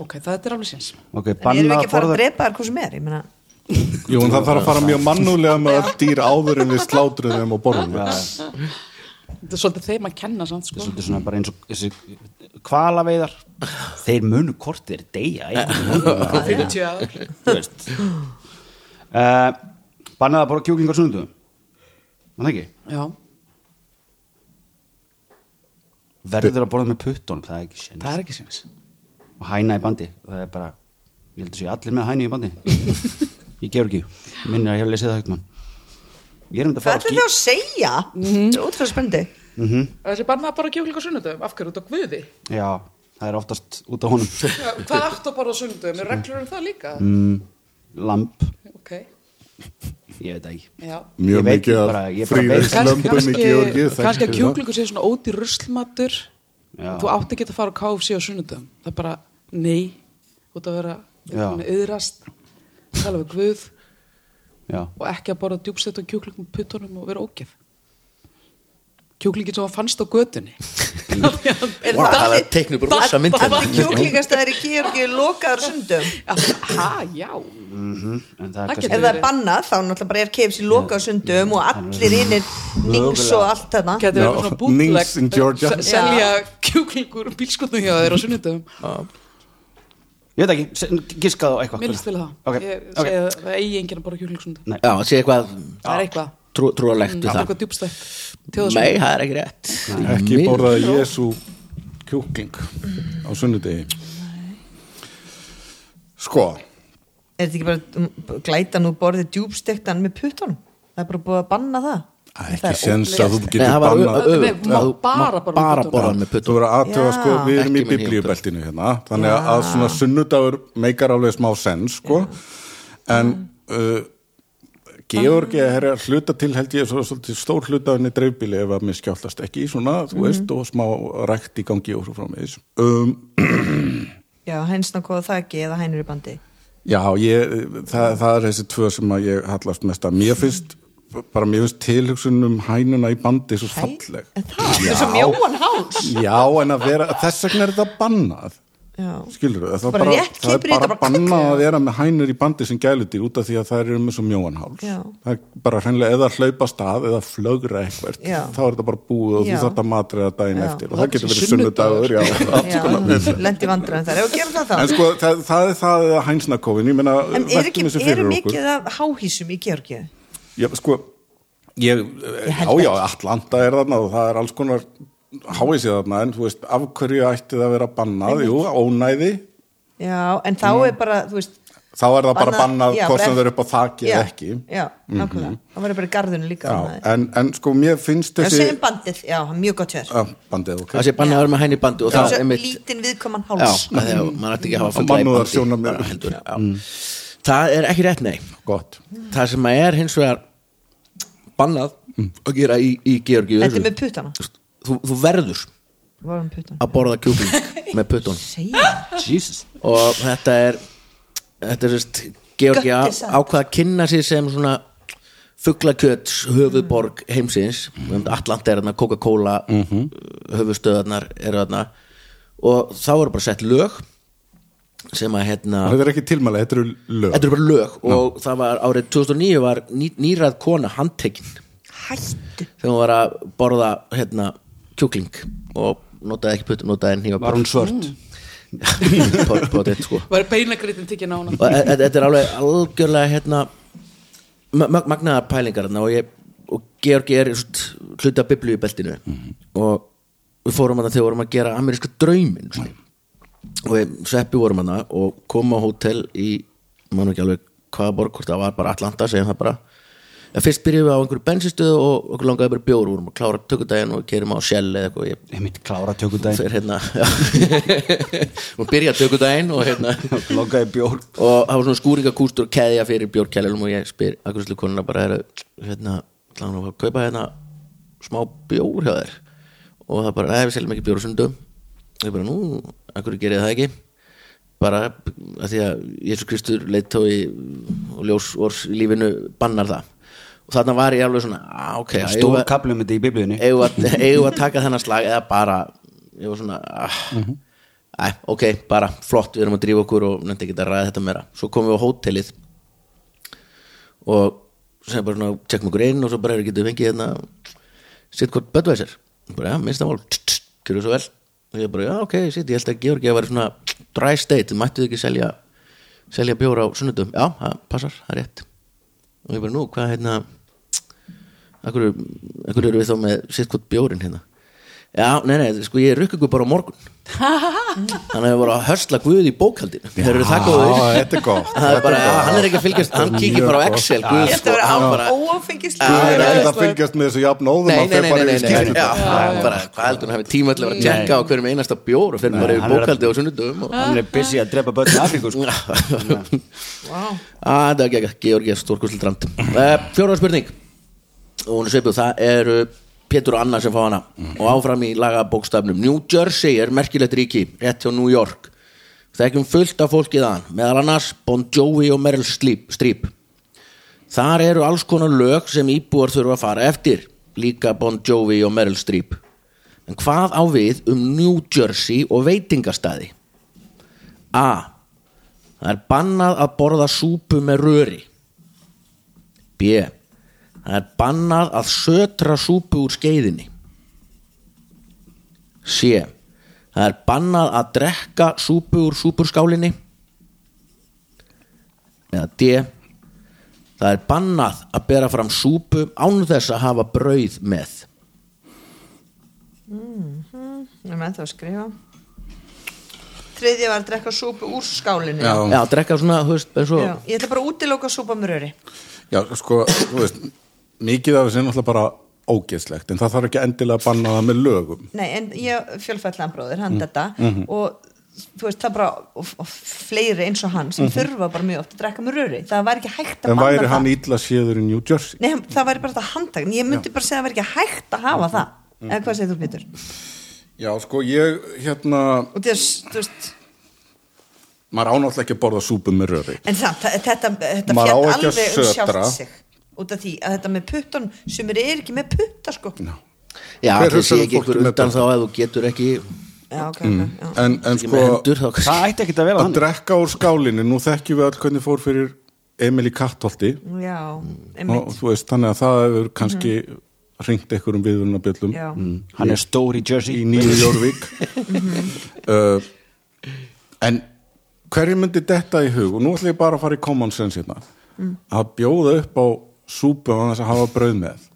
Ok, það er alveg síns Ok, en erum við banna ekki að fara borða að drepa þar hvað sem er? Ég meina, Jú, en það þarf að fara mjög mannúlega með öll dýr áður en við slátruðum og borðum. Þetta er svolítið þeim að kenna samt, sko. Svolítið svona bara eins og þessi kvalaveiðar Þeir munu hvort þeir deyja einhvern veginn. 50 ár Þú veist. Uh, Bannað að borða kjúklingar sunnundum Það ekki? Já, Verður að borða með puttunum, það er ekki það séns er ekki síns Og hæna í bandi, það er bara Ég held að sé allir með hæni í bandi. Ég gefur ekki, minnir að ég hef lesið það högt mann Ég er um þetta að hvað fara ætlum þið að segja? Þetta er ótrúlega spennandi. Þessi bannað bara kjúklinga sunnudum, af hverju út á guði? Já, það er oftast út á honum. Hvað áttu að borða sunnudum, er reglur um það líka? mm, Lamp, Ok, ég veit það ekki. Já. Mjög mikið bara- bara veit- Kannski, fríðislömpum í kannski, Georgíu kannski að það. kjúklingur sé svona óti ruslmatur. Já. Þú átti ekki að fara á KFC á sunnudum Það er bara, nei. Út að vera yðrast tala við guð Já, og ekki að borða djúbstætt og kjúkling með puttunum og vera ógeð. Kjúklingin sem hann fannst á götunni. Er Vá, það er teiknu upp rosa mynd hérna. allir kjúklingastæðir í Georgi lokaður sundum. Ha, já. En það er Það ef það er bannað þá náttúrulega bara er KFC lokaður sundum og allir innir nings og allt þarna. Nings in Georgia. selja kjúklingur bílskotnum hjá þeir á sunnudum Ég veit ekki, á eitthvað. Mér líst til það Ok, ég segi að það eigi enginn að borða kjúkling sunnudum Já, sé eitthvað það er eitthvað, trú, trúalegt við það. Er það eitthvað djúbstætt Nei, það er ekki rétt. Ekki Mér- borðaði Jésu kjúkling á sunnudegi. Sko. Er þetta ekki bara um, glæta nú borðið djúbstektan með puttunum? Það er bara búið að banna það Það Það ekki sens að þú getur það þú bara mátt borða með bara puttunum. borða með Þú puttunum verður aðtöfa Já. sko, við erum í Ekki biblíubeltinu hérna þannig að svona sunnudagur meikar alveg smá sens sko. En uh, Georgi er að hluta til held ég stór hluta af henni dreifbíli ef að mér skjáltast ekki svona, þú veist, og smá rækt í gangi og svo frá mig um, Já, hænsna kóða þakki eða hænur í bandi. Já, ég, það, það er þessi tvö sem að ég hallast mest að. Mér finnst bara mér finnst tilhugsun um hænuna í bandi svo falleg. En það, það er svo mjóan háls. Já, en að vera, þess vegna er þetta bannað. Já, skilur það, Bara rétt það er bara þetta, bara bannað að vera með hænur í bandi sem gæludýr út af því að það eru með svo mjóan háls. Já. það er bara hreinlega eða hlaupa stað eða flögra eitthvað Já. þá er þetta bara búið og Já. þú þarf að matriða daginn Já. eftir. Og það getur verið sunnudagur. já, já. vesen. lendi vandræðin þar. Ef við gerum það þá? En sko það, er það ég meina, En er eru mikið af háhísum í Georgið? Já, sko ég, Ég já, já, Atlanta er þarna og það er alls konar háið sér þarna en þú veist, af hverju ætti það að vera bannað, jú, ónæði. Já, en þá er bara, þú veist þá er það bara bannað já, hvort sem þau eru upp á þaki já, eða ekki. Já, nákvæmlega. Það verður bara í garðinu líka Já, en, en sko mér finnst Já, þessi segjum bandið, já, hann er mjög gott hér bandið, ok. Það sé bannað að vera með hæn í bandi og það er einmitt lítinn viðkoman já, háls. að því að maður ætti ekki að hafa Það er ekki rétt nei. Gott. Það sem að er hins vegar bannað að gera í, í Georgi Þetta er með puttana? Þú, þú verður að borða kjúkling með puttunum. Segja Jesus. Og þetta er þetta er sérst Georgi ákvað að kynna sig sem svona fuglakjöts höfuðborg heimsins. Mm. Atlant er þarna, Coca-Cola mm höfuðstöðarnar eru þarna. Og þá voru bara sett lög sem að hérna þetta er ekki tilmæli, þetta eru lög. Þetta eru bara lög. Og það var árið 2009 var ný, nýrað kona handtekinn Hættu. Þegar hún var að borða hérna kjúkling og notaði ekki puttum, notaði hnífa Var hún svört? þetta sko. Var beinagritin tikið nána? Og e- e- þetta er alveg algjörlega hérna ma- ma- magnaðar pælingar og, ég, og Georgi er af biblíu í beltinu og við fórum að þegar við vorum að gera ameríska draumin svona. Og sveppi vorum að og komum á hótel í mann ekki alveg hvaða borg hvort það var bara Atlanta segjum það bara. En fyrst byrjuðum við á einhverju bensinstöðu og okkur langaði bara í bjór, við vorum að klára tökudaginn og kerum á Shell eða eitthvað ég Ég mitt klára tökudaginn. Fer hérna og byrja tökudaginn og hérna. Lokaði bjór. Og það var svona skúringakústur og keðja fyrir bjórkælunum og ég spyr akkurslu konuna bara er hérna, nú að kaupa hérna smá bjór hjá þér? Og það bara, nei við seljum ekki bjór á sundum ég bara, nú, akkur gerir það ekki? Bara að því að Jésu Kristur leittói og ljós vors í lífinu bannar það. Og þarna var ég alveg svona, á, ok eigum Stór við- kaplum þetta í biblíunni. eigum að, taka þennan slag eða bara ég var svona ah, æ, ok, bara flott, við erum að drífa okkur og nefndi ekki að ræða þetta meira. Svo komum við á hótelið og sem bara svona, tjekkum okkur inn og svo bara getum við fengið hérna sitt hvort Bödvæsir bara, já, minnst það mál, kjörðu svo vel og ég bara, já, ok, sitt, ég held að Georgi að vera svona dry state, þið mættuð ekki selja selja bjóra á sunnudum já, það passar, það er rétt. Og ég bara, nú, hvað hérna Akkur, akkur eru við þá með sitt hvort bjórin hérna Já, nei, nei, sko ég rukk ykkur bara á morgun. Þannig að við vorum að hörsla Guð í bókaldinu Þeir eru það góður Já, þetta er gott Það er bara, já, hann er ekki að fylgjast Hann kíkir bara á Excel Guð, Þetta sko, verður hann á bara óáfengislega Það er Já, ekkert að fylgjast með þessu jafn óðum Nei, að nei, nei, bara nei, í já, bara, hvað heldur hann hafi tíma til að vera að tjekka á hverjum einasta bjór og fyrir bara yfir Hann er að- bókaldi og sunnudum Hann er busy að drepa börn í Afríku sko. Vá. að það er ekki ekki, spurning og er það Anna sem fá hana. Og áfram í lagabókstafnum. New Jersey er merkilegt ríki rétt hjá New York. Þekkjum fullt af fólkið að meðal annars Bon Jovi og Meryl Streep Streep. þar eru alls konar lög sem íbúar þurfa að fara eftir líka Bon Jovi og Meryl Streep. En hvað á við um New Jersey og veitingastæði A. Það er bannað að borða súpu með röri. B. Það er bannað að sötra súpu úr skeiðinni. C. Það er bannað að drekka súpu úr súpurskálinni. Eða D. Það er bannað að bera fram súpu án þess að hafa brauð með. Ég er með það að skrifa Þriðja var að drekka súpu úr skálinni Já. Já, drekka svona, eins og... Já, Ég ætla bara að útiloka súpa með röri Já, sko, þú veist mikið af þessu er náttúrulega bara ógeðslegt en það þarf ekki endilega að banna það með lögum. Nei, en ég fjölfællan bróðir, hann Mm. þetta Mhm. og þú veist, það bara og, og fleiri eins og hann sem þurfa bara mjög oft að drekka með röri, það væri ekki hægt að en banna væri það. hann illa séður í New Jersey? Nei, það væri bara þetta handtak. Ég myndi bara segja að það væri ekki hægt að hafa það. Mhm. eða hvað segir þú Pétur? já sko ég hérna og þess, þú veist maður ánáttúrulega ekki að borða súpu með röri. En það, það, þetta, þetta fjall alveg um sjálft sig út af því að þetta með puttan sem er ekki með putta sko. Já, Hver það sé ekki með undan þá ef þú getur ekki já, ok, ok, já. en, en sko hendur það ætti ekki að vera að þannig. drekka úr skálinni. Nú þekkjum við all hvernig fór fyrir Emil í Kattholti. Já, og þú veist þannig að það hefur kannski ringt einhverjum viðvunabjöllum já, hann er stór í Jersey. Í nýju Jórvík uh, en hverju myndi detta í hug? Og nú ætlum ég bara að fara í common sense hérna. Að bjóða upp á súpu á þess að hafa brauð með.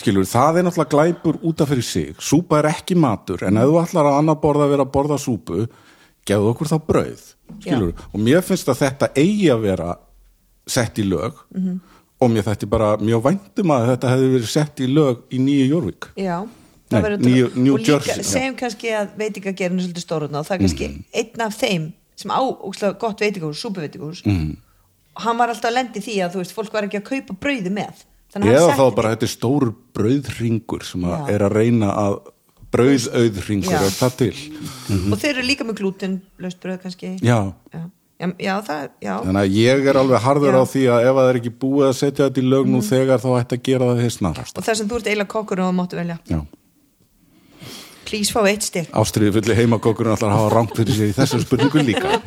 Skilur, það er náttúrulega glæpur út af fyrir sig. Súpa er ekki matur en ef þú ætlar að annar borða að vera að borða súpu gefðu okkur þá brauð. Skilur, og mér finnst að þetta eigi að vera sett í lög. Og mér þetta bara mjög væntum að þetta hefði verið sett í lög í nýju Jórvík já Nei, New- New og líka, Jersey, já. segjum kannski að veitingagerinn er svolítið stórun og það er kannski Mhm. einn af þeim sem á ógeðslega gott veitingahús, súpuveitingahús. Mhm. og hann var alltaf að lendi því að þú veist, fólk var ekki að kaupa brauði með. Þannig að eða þá bara þetta er stór brauðringur sem að er að reyna að brauðauðringur er það til. Og þeir eru líka með glúten laust brauð kannski. Já, já, já, já það, já. Þannig að ég er alveg harður Já. á því að ef að það er ekki búið að setja þetta í lög nú þegar þá ætti að gera það þess snarast. Og það sem þú ert eiginlega kokkur og máttu velja. Já, please fá eitt stygg ástriði fulli heimakokkurinn ætlar að hafa rangt fyrir sér í þessu spurningu líka.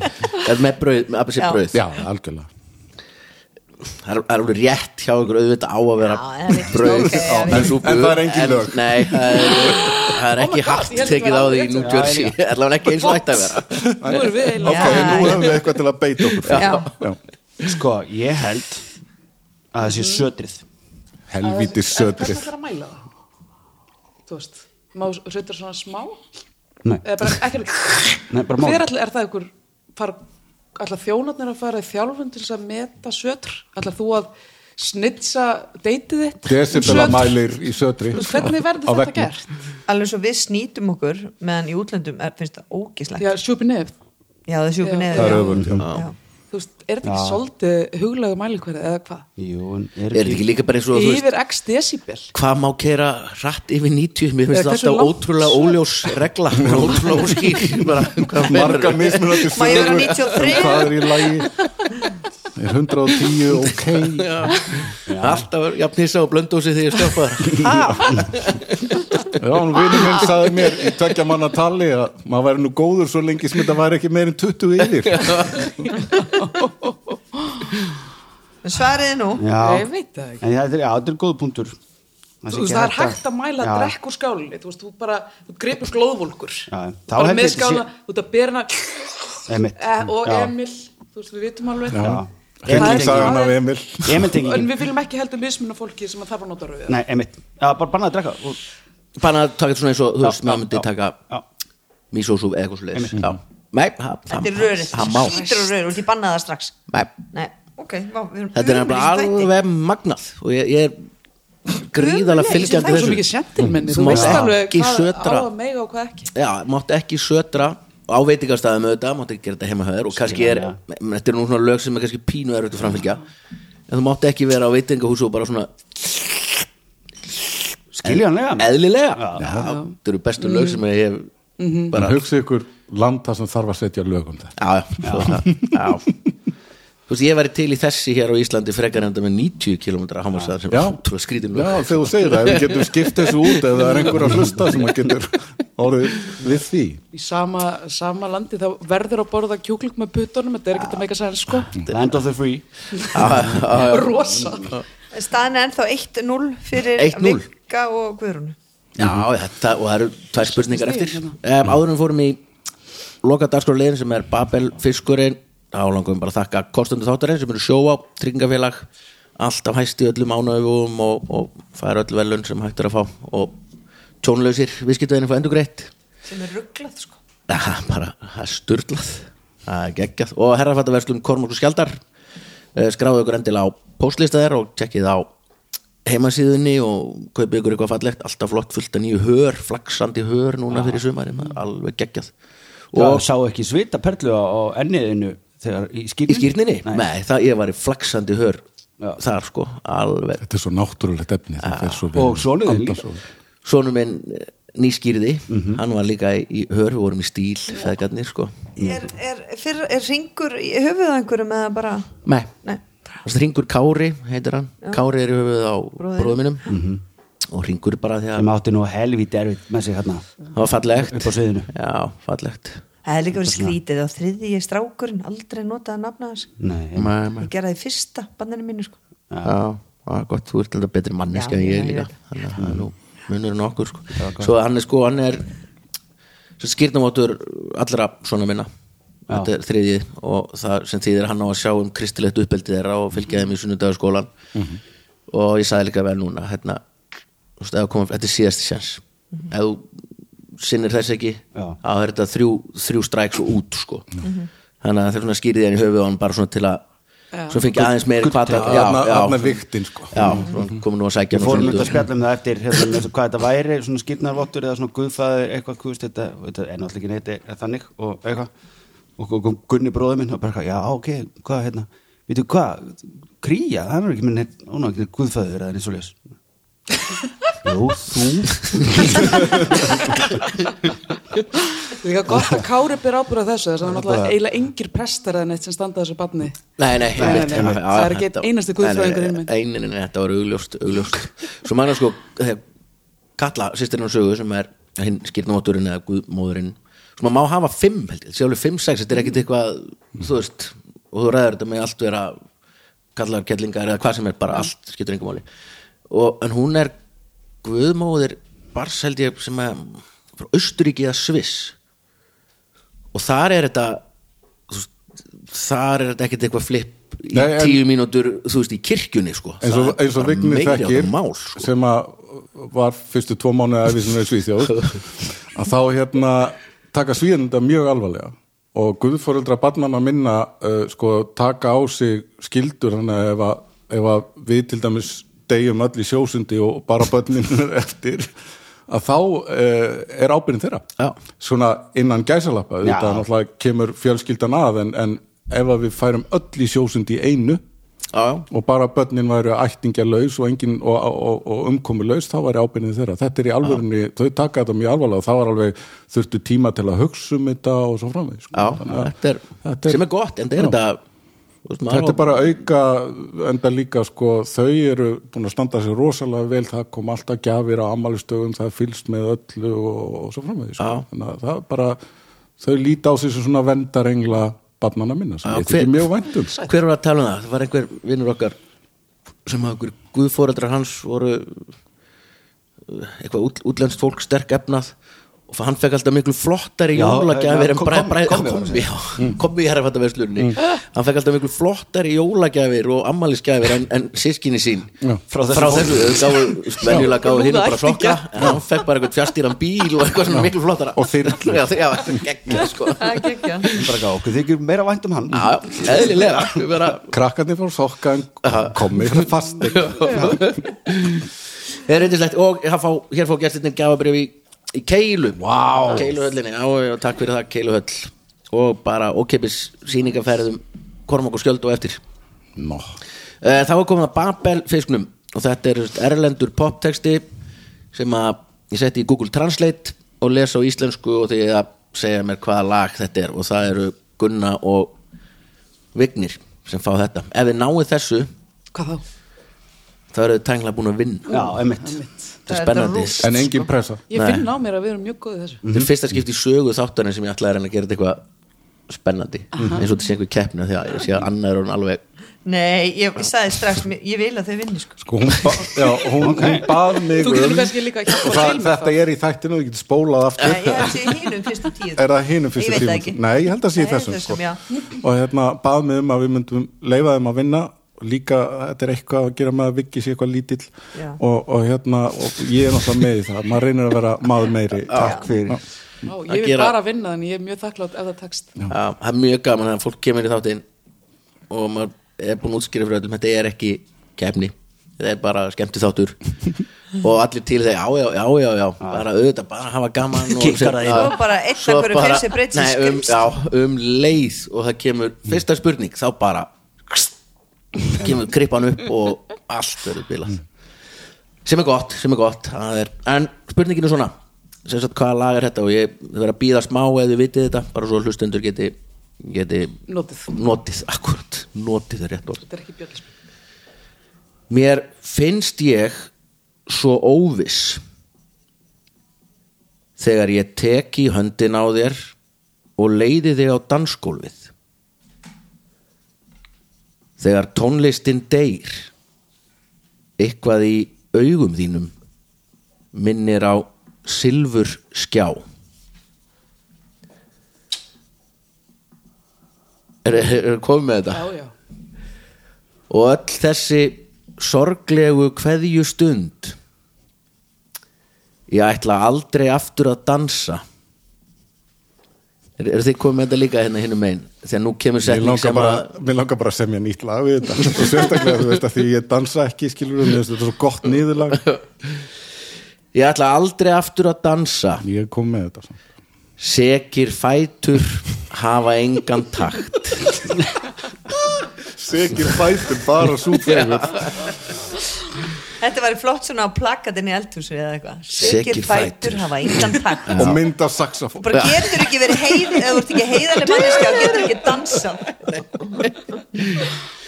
Er með brauð, með appisinn Já. brauð já, algjörlega Það er- það er alveg rétt hjá ykkur auðvitað á að vera Já, en það er það er engin en- lög. Nei, það er, það er Oh ekki ég held tekið á því í New. Jersey allavega ekki eins og ætti að vera ok, nú hefum við eitthvað til að beita okkur fyrir. Já. Já. sko, ég held að það sé sötrið helvítis En hvernig sötrið ætlar að mæla það? Þú veist, má sveitur svona smá? Nei. Eða bara ekki er það ykkur fara, ætla þjónarnir að fara í þjálfun til þess að meta sötr? Ætla þú að snitsa deytið þitt? desibela um í sötri Hvernig verður þetta veggnum. gert? alveg svo við snýtum okkur meðan í útlöndum er, finnst það ógislegt Já, sjúpi nefn já það er sjúpi Já. Er. Þú veist, er þetta ekki svolítið huglega mælikverði eða hvað? Jú, en Er þetta ekki líka bara eins og Yfir x decibel hvað má kera rætt yfir 90 mér finnst hversu alltaf ótrúlega óljós regla. Ótrúlega óskýr. Bara, hvað marga mismunandi Má ég vera sögur. 93? hvað er í lagi? Er 110 ok alltaf jafn hissa og blöndósi þegar ég stoppaður já, nú vinur minn sagði mér í tveggja manna tali að maður væri nú góður svo lengi sem þetta væri ekki meir en 20 yfir. Svariði nú. Já, Ég veit það ekki. En þetta er, já, þetta er góð punktur. Þú veist, það er hægt að mæla Já. að drekka úr skálinni Þú veist, þú bara, þú gripur þá Bara með þetta sé- þú ert að Einmitt. e, Og Já. Emil, þú veist, við vitum alveg. Já. Hryllingssagan af Emil. Emil En við viljum ekki heldur mismunna fólki sem að þarf að nota rauðið Nei, einmitt, já, bara banna að drekka. Og, bara að taka þetta svona eins og þú veist, maður myndi taka já. mísósú eða eitthvað svo leiðis nei, þetta er rörið, það má. Skýtur og rörið og því bannaði það strax. Nei. nei, ok, vá, við erum þetta er nefnilega alveg magnað og ég, ég er gríðalega Ömurlegir, fylgjandi Það er svo þessu mikið sentilmenni Þú Þú mátt veist alveg ekki hvað sötra. á að mega og hvað ekki. Já, mátt ekki sötra á veitingastæðum auðvitað, mátt ekki gera þetta heima höður og kannski er, þetta er nú svona lög sem er kannski pínu er auðvitað framfylgja. En þú mátt ekki vera á veitingahúsu og bara svona Skiljanlega. Eðlilega. Já, þetta eru bestu lög sem ég hef bara hugsa ykkur landa sem þarf að setja lögum þetta. Já, já, svo það, já. þú veist, ég væri til í þessi hér á Íslandi frekar enda með 90 km hámarsaðar sem Já. ótrúlega skrítin Já, lög. Þegar þú segir það, ef við getum skipt þessu út ef það er einhver að hlusta sem að getur orðið við því. Í sama, sama landi þá verður að borða kjúkling með puttunum Þetta er ekki að meika sæðan sko Land of the free. Rosa. Staðan er ennþá 1-0 fyrir 1-0. Vigga og Guðrún Já, þetta, og það eru tvær spurningar eftir. hérna. um, Áður en við fórum í loka dagskrárlegin sem er Babel Fiskurinn þá langum við bara að þakka kostendur þáttarinn sem eru sjóa, tryggingafélag alltaf hæsti öllum ánöfum og, og fær öll velun sem hægt er að fá og tjónlausir viðskiptaðinu fá endur greitt sem er rugglað sko. Já, bara, það er sturlað. Það er geggjað. Og herrafattaverslun Kormúk og Skjaldar Eh, skráðu ykkur endilega á postlistaðir og tjekkið á heimasíðunni og kaupið ykkur eitthvað fallegt. Alltaf flott fullt að nýju hör, flaksandi hör núna fyrir sumari, maður, alveg geggjað. Og og sá ekki svita perlu á, á enniðinu þegar í skýrninni í skýrninni, Nei. nei, það ég var í flaksandi hör Já. þar sko, alveg. Þetta er svo náttúrulegt efni það fer svo vel. Og sonur þinn líka. Sónu minn eh, nýskýrði Mhm. hann var líka í, í hör, við vorum í stíl feðgarnir sko. Er, er, fyrr, er ringur í höfuð á einhverjum eða bara? Nei, Nei. Ringur Kári heitir hann, Kári er í höfuð á Bróðir. bróðum mínum. Og ringur bara því að sem átti nú helvít erfitt með sig hérna það var fallegt. Upp á sviðinu. Já, fallegt. Það er líka verið skrítið á þriðji strákurinn aldrei notaði að nafna þess ég í fyrsta banninu mínu sko. Já, það er gott, þú ert alltaf betri manneski Já, en ég já, líka. þannig að nú munur en okkur sko. svo hann er sko, hann er skýrnumótur allra svona minna þetta er þriðið og það sem þýðir hann á að sjá um kristilegt uppeldi þeirra og fylgja þeim í sunnudagaskólan og ég sagði líka vel núna hérna, þú veist, ef þú komum, þetta er síðasti sjans ef þú sinnir þess ekki Já. þá er þetta þrjú, þrjú stræks og út sko. þannig að það er svona skýrið hann í höfuð á hann bara svona til að svo fengi aðeins meiri kvata er viktin, sko. já, svona komum nú að hann á fórum þetta að spjalla um það eftir hérna, með hvað þetta væri, svona skýrnarvottur eða svona guðfæður, eitthvað, þetta, þetta er náttúrulega ekki neitt er þannig og eitthvað og og kom Gunni bróði minn og bara, já, ok, hvað, hérna veitu hvað, kría, það er ekki minn hún er ekki guðfæður eða neitt svo leis Jú, þú. Það er gott að Kári byr ábyrða þessu þess að það er náttúrulega eiginlega engir prestar eða neitt sem standa að þessu barni. Nei, nei, það er ekki einasti nei, nei, þetta var augljóst, augljóst. Svo manna sko, þegar Kalla, sýstirinn á sögu sem er hinn skýrnumótturinn eða guðmóðurinn Svo maður má hafa fimm, held ég, sjálfur fimm, sex Þetta er ekkit eitthvað, þú veist og þú ræður þetta með allt vera kallar kellingar eða hvað sem er, bara allt skiptur engum máli. Og, en hún er guðmóðir bars held ég sem er frá Austuríki eða Sviss. Og þar er þetta veist, þar er þetta ekkert eitthvað flip í Nei, en- tíu mínútur þú veist í kirkjunni sko. Eins og, og Vigni þekkir sko. sem að var fyrstu tvo mánuði að við sem er Svíþjóð að þá hérna taka svíðanda mjög alvarlega. Og guðfóreldra barnanna minna uh, sko taka á sig skildur þannig að ef að, ef að við til dæmis degjum öll í sjósundi og bara börnin er eftir að þá uh, er ábyrðin þeirra. Já. svona innan gæsalappa þetta náttúrulega kemur fjölskyldan að en, en ef að við færum öll í sjósundi í einu já, já, og bara börnin væru ættingja laus og, engin, og, og, og umkomi laus þá væri ábyrðin þeirra, þetta er í alvörunni þau taka þetta mjög alvarlega og það var alveg þurftu tíma til að hugsa um þetta og svo framvegis sko. sem er gott en þetta er þetta þú veist, maður þetta er á- bara auka enda líka sko, þau eru búin að standa sér rosalega vel, það kom alltaf gjafir á ammælistögum, það fylst með öllu og, og svo framvegis sko. Þannig að það er bara, þau líta á sig sem svona vendarengla barnana minna sem ég þykir mjög væntum hver var að tala um það? það var einhver vinnur okkar sem að einhver guðfóreldrar hans voru uh, eitthvað út, útlenskt fólk sterk efnað hann fekk alltaf miklu flottari jólagjafir en kom- bræ, kom- bræ, kombi, kom, var já, kom í herrafattaverslunni hann fekk alltaf miklu flottari jólagjafir og ammælisgjafir en, en sískinni sín. Já. Frá þessu þau gáfu, venjulega gáfu Nú hinn bara sokka en hann fekk bara eitthvað fjastýran bíl og eitthvað svona miklu flottara. Og þyrlu. já, sko. Það er gekkja bara gá, okkur þykir meira vænt um hann. Já, eðlilega. Krakkarnir fór sokka en komi fast Það er reyndislegt og hér fá, gestirnir gafabrif í, Keilu. Wow. Keiluhöllinni, já, já, takk fyrir það Keiluhöll. Og bara ókeipis sýningaferðum Kormák og Skjöld og eftir. Nó. Eh, Þá er komið að Babel fisknum og þetta er erlendur poptexti sem að ég setti í Google Translate og lesa á íslensku og því að segja mér hvaða lag þetta er. Og það eru Gunna og Vignir sem fá þetta. Ef þið náið þessu Hvað þá? þá eru þið tængla búin að vinna. Já, einmitt þetta er spennandi en engin pressa Ég Nei. finn á mér að við erum mjög góðið þessu þetta er fyrsta skipti í sögu þáttanir sem ég ætlaði að reyna að gera þetta eitthvað spennandi eins og þetta sé einhver keppni því að ég sé að Anna er hún alveg nei, ég, ég sagði strax ég vil að þau vinni sko. sko hún, ba já, hún, hún bað mig Þú getur um að það, þetta er í þættinu, þú getur spólað aftur Nei, ég held sé hínum fyrstu tíu er það hinum fyrstu Ég það ekki. Nei, ég held að sé Nei, þessum, þessum, sko. já. og hérna bað mig um að við myndum leifa þeim að vinna líka þetta er eitthvað að gera með að viggi sér eitthvað lítill og, og hérna og ég er náttúrulega með í það. Maður reynir að vera maður meiri. Takk fyrir. Að Ég vil gera- bara vinna þannig ég er mjög þakklátt ef það tekst. Já, það er mjög gaman að fólk kemur í þáttinn og maður er búin að útskýra fyrir öllum þetta er ekki keppni það er bara skemmti þáttur. Og allir til þeir, já, já, já, já, já bara auðvitað, bara hafa gaman og. Og bara Svo hverju bara- fyrir sig um. Já, um leið og það kemur fyrsta spurning, þá bara kemur krippan upp og allt verður bilað. Sem er gott, sem er gott. Það er, en spurningin er svona sagt hvaða lag er þetta? Og ég verður að býða smá eða þið vitið þetta, bara svo hlustendur geti geti Notið. notið, akkurat, notið er rétt orð. Þetta er ekki björlism mér finnst ég svo óviss þegar ég tek í höndin á þér og leiði þig á dansgólfið þegar tónlistin deyr eitthvað í augum þínum minnir á silfur skjá er, er, komið með þetta? Já, já. Og öll þessi sorglegu kveðju stund ég ætla aldrei aftur að dansa er, er þið komið með þetta líka hérna hinnum einn þegar nú kemur setning sem bara, að mér langar bara að semja nýtt lag við þetta. Og sérstaklega þú veist að því ég dansa ekki skilur við, þetta er svo gott nýðulag ég ætla aldrei aftur að dansa. Ég kom með þetta samt. sekir fætur hafa engan takt. Sekir fætur bara súfegur Þetta var flott svona á plakatinn í eldhúsi eða eitthvað. Sekir fætur. hafa engan takt. Og mynda saxafón bara getur ekki verið heið eða þú ert ekki heiðarlega manneskja og getur ekki dansað.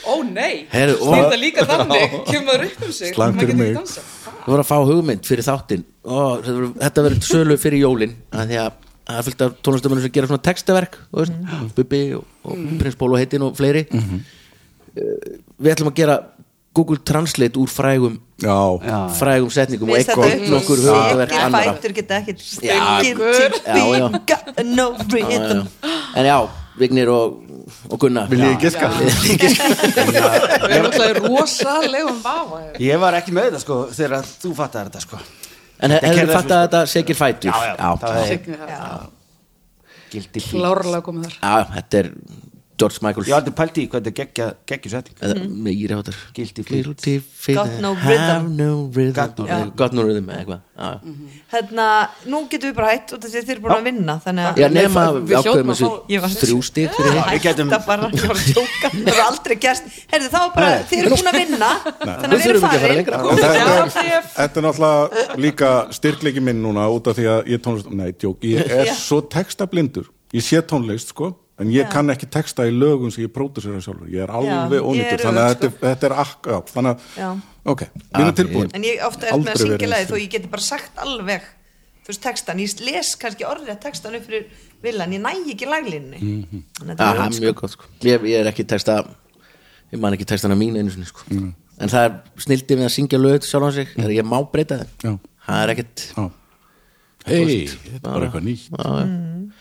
Ó nei, og- snýrta líka þannig? Kemur upp um sig? Getur mig. ekki dansað. þú voru að fá hugmynd fyrir þáttinn. Ó, þetta verður- sölu fyrir jólin að því að það er fullt af tónlistamönnum sem gera svona textaverk veist, Bubbi og, og Prins Ból og heitin og fleiri. Uh, við ætlum að gera Google Translate úr frægum já, frægum setningum og eitthvað nokkur Sekir annara fætur geta be got no rhythm en já, Vignir og, og Gunnar. Vil ég giska? Við erum alltaf í rosalegum vafa. Ég var ekki með þetta sko þegar þú fattar þetta sko. En hefur þið fattað þetta segir fætur? Já, já, það er- Signi, það- Gildi fíl Klárlega komið þar. Já, þetta er George Michael Ég aldrei pælti í hvað þetta geggja, geggju setting eða meiri áttar Guilty feet. Guilty feet Got no have rhythm. no rhythm. Got no rhythm. got no rhythm eða eitthvað. Já. Hérna, nú getum við bara hætt og þið eru búin að vinna þannig að já, nema við ákveðum þessu fá- Ég var- þrjú stík fyrir þig. Við getum- Það er aldrei gerst. Herðu, þá er bara, þið eru búin að vinna Þannig að Við erum farin þetta, er, þetta er náttúrulega líka styrkleiki minn núna út af því að ég tónlist, nei, ég er svo textablindur, ég sé tónlist sko, en ég Já. kann ekki texta í lögum sem ég pródusera sjálfur, ég er alveg ónýttur, þannig að öfugt, þetta, þetta er akka, þannig að, Já. ok, erum tilbúin En ég ofta er með að syngja lagi þó ég geti bara sagt alveg þú veist textan, ég les kannski orðið textan upp fyrir villan, ég næ ekki laglinni Mhm. Þannig að það er mjög gott sko. ég, ég er ekki texta ég man ekki textana mín einu sinni sko. en það er snildi við að syngja lög sjálf á sig, þegar ég má breyta Já. það er ekkert Já. hei, þetta er bara eitthvað nýtt já.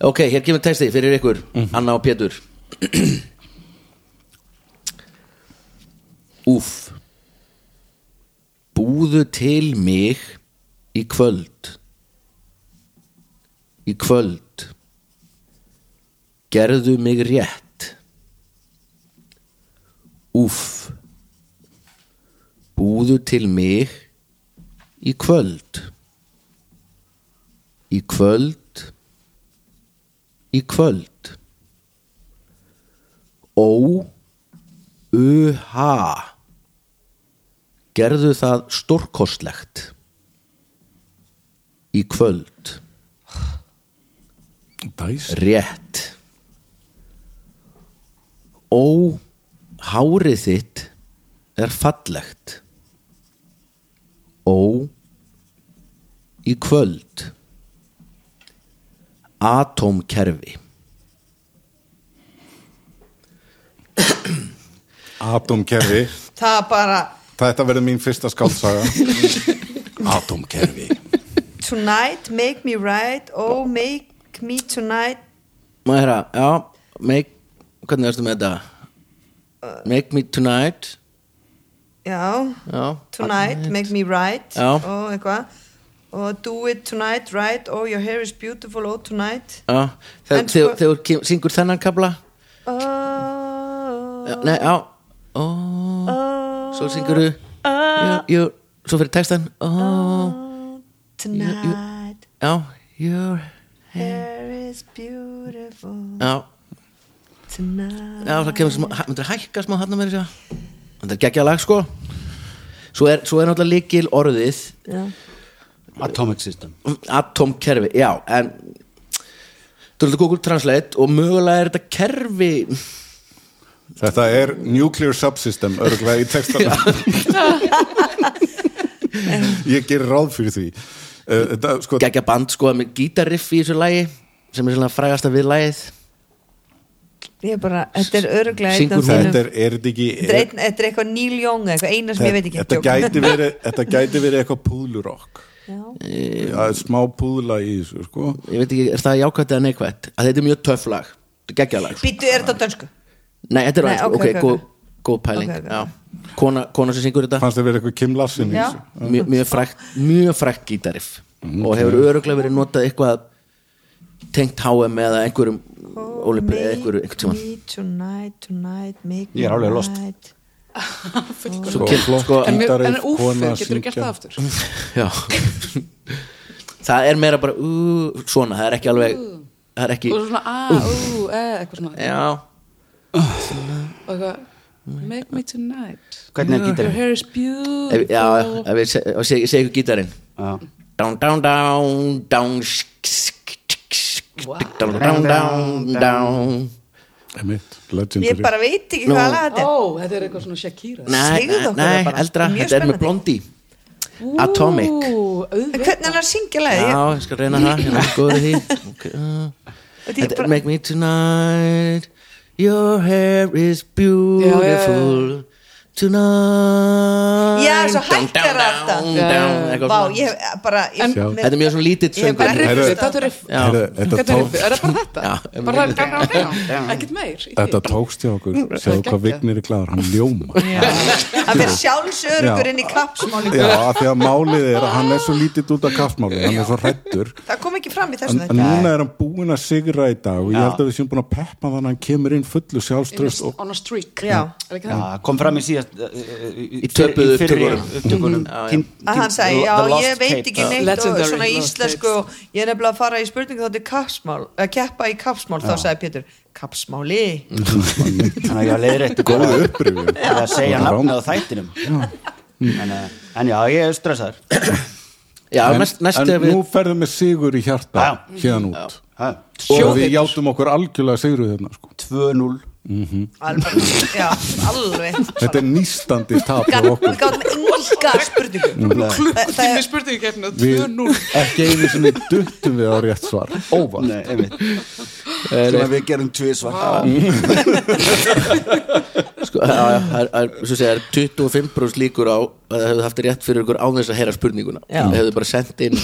Ok, hér kemur texti fyrir ykkur Anna og Pétur. Úff. Búðu til mig í kvöld. Í kvöld. Gerðu mig rétt. Úff. Búðu til mig í kvöld. Í kvöld í kvöld. Ó u-ha gerðu það stórkostlegt. Í kvöld. Dæs. rétt. Ó hárið þitt er fallegt. Ó í kvöld atómkerfi. Atomkerfi, Það bara, þetta verður mín fyrsta skálsaga Atomkerfi tonight, make me right. Oh, make me tonight. Maður herra, já make, hvernig erstu með þetta? Make me tonight. Já, já, tonight, make me right. Já. og eitthvað og do it tonight, right? Oh, your hair is beautiful, oh, tonight. En þegar sko- þú kem- syngur þennan kabla oh, já, nei, já ó, oh, svo syngur þú. You, you, svo fyrir textan oh, Tonight. Já, your Hair. Is beautiful. Já, Tonight. Já, það kemur smá myndir hækka smá hann að mér þetta er geggja lag sko. Svo er, svo er náttúrulega líkil orðið Já. Atomic System. Atomkerfi, já en þú er þetta Google Translate og mögulega er þetta kerfi Þetta er nuclear subsystem örgulega í textanum. Ég ger ráð fyrir því. Uh, sko, geggja band sko með gítarriff í þessu lagi sem er svona frægasta við er bara, þetta er öruglega þetta er, er þetta ekki Þetta er, er eitthvað Neil Young eða eitthvað eina sem ég veit ekki þetta, gæti verið, þetta gæti verið eitthvað púðlurokk. Já. Það er smá púðla í þessu sko. ég veit ekki, er það jákvæmt eða neikvæmt að þetta er mjög töff lag, þetta er geggja lag sko. Býtu, er þetta dönsku? nei, þetta er rætt, ok, góð góð pæling, kona, kona sem syngur þetta. Fannst það verið eitthvað Kim Larsen í Já. þessu? Mjög, mjög frækt, mjög frækt gítariff og hefur öruglega verið notað eitthvað tengt HM eða einhverjum Ólipi eða einhverju einhvern tímann. Me tonight, tonight, make Ég er alveg lost. night. Kill- flott sko- úf, kona getur þú gert syngja. það aftur? já. Það er meira bara uh, svona, það er ekki alveg það er ekki, Og svona, a, ú, e, eitthvað svona. Já. Og eitthvað, make me tonight. Hvernig er Your gítarinn? hair is beautiful. Já, ef við se- ef við seg- segjum gítarinn. Já. down, down, down, down sk- sk- sk- sk- down, down, down, down Ég bara veit ekki hvað lag þetta er. Ó, þetta er eitthvað svona Shakira. Nei, nei, eldra, þetta er með. Blondie. Atomic. Hvernig er hann að syngja lagið? já, Ég- skal reyna það. Hérna, góður í því okay, uh. Þetta er Make me tonight. Your hair is beautiful Tonight. Já, svo hækkar down, alltaf. Vá, ég hef bara Þetta er mjög svona bara söngur þetta. Er þetta er? Er það bara þetta? Bara það, já, já, ekkert meir í því. Þetta tókst hjá okkur, sjáðu hvað Vignir er glæður, hann ljóma Hann fyrir sjálfsörugur Já. inn í kappsmáli. Já, af því að málið er að hann er svo lítið út af kaffmálið, hann er svo hrættur Það kom ekki fram í þessum en þetta núna er hann búinn að sigra í dag og ég held að við séum búin að peppa þannig að hann kemur inn fullu sjálfströst og On a streak. Já. Er það? kom fram í síðast í, fyrri upptökunum. að hann The já ég veit ekki neitt og Legendary svona íslensku og ég er nefnilega að fara í spurningu þátti kappsmál, að keppa í kappsmál þá sagði Pétur, kappsmáli. Þannig að ég góðu upprifin að segja nafnið á þættinum. En, uh, en já, ég er stressaður. Já, En, næst, næst en ef við nú ferðum við sigur í hjarta hérna út. Ha, og við játum okkur algjörlega sigruð hérna sko. 2-0 alveg, já, alveg. Þetta er nýstandi tap við gátum enga spurningu. Það- það Tími spurningkeppni Við 2-0 ekki einu sinni duttum við á rétt svar. Óvart. Nei, Svona við gerum tvisvar. Sko, já, já, það er- það er- svo segja, það er 25% líkur á að það hefðu haft rétt fyrir ykkur án þess að heyra spurninguna. Það hefðu bara sendt inn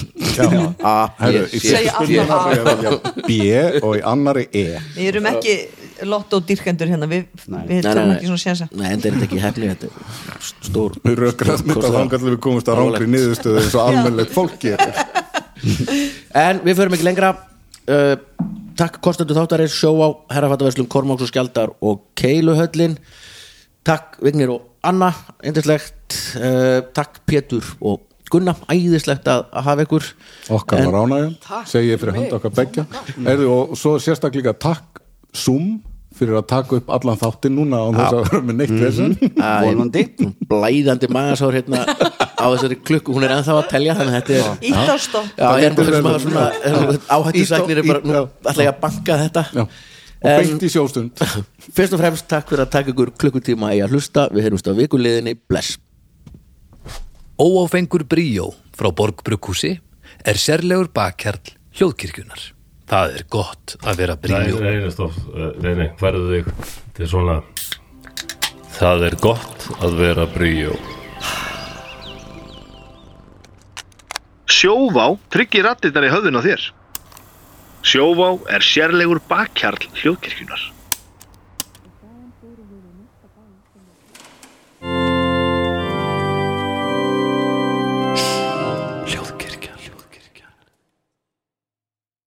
A, B, C. Spurningu B og í annari E. Við erum ekki lotto dyrkendur hérna. Við, við tökum ekki svona sjensa Nei, þetta er ekki hefni Þetta er stór Við rökrast mitt að þangar við komumst að rángri niðurstöðu eins og almennlegt fólki En við förum ekki lengra. Uh, Takk kostendur þáttarins. Sjó á herrafattaverslum Kormáks og Skjaldar og Keiluhöllin. Takk Vignir og Anna Eindislegt uh, Takk Pétur og Gunna Æðislegt að, að hafa ykkur. Okkar var ánægjum, segi ég fyrir hönd okkar begja Erðu, og svo sérstaklega takk Zoom fyrir að taka upp allan þáttin núna á þess að vera með neitt þessan Vonandi Blæðandi magasár hérna á þessari klukku. Hún er ennþá að telja þannig að þetta er Ítt á stopp Já, Það ég er bara er ég að banka þetta. Já, og beint í sjóstund. Fyrst og fremst takk fyrir að taka ykkur klukkutíma í að hlusta. Við heyrumst á vikuliðinni, bless. Óáfengur bríó frá Borgbrukkúsi er sérlegur bakkjarl hljóðkirkjunar. Það er gott að vera nei, nei, stopp, Eh, nei, nei, færðu þig Þetta er svona Það er gott að vera bríó Sjóvá tryggir rattirnar í höfðun á þér. Sjóvá er sérlegur bakkjarl hljóðkirkjunar.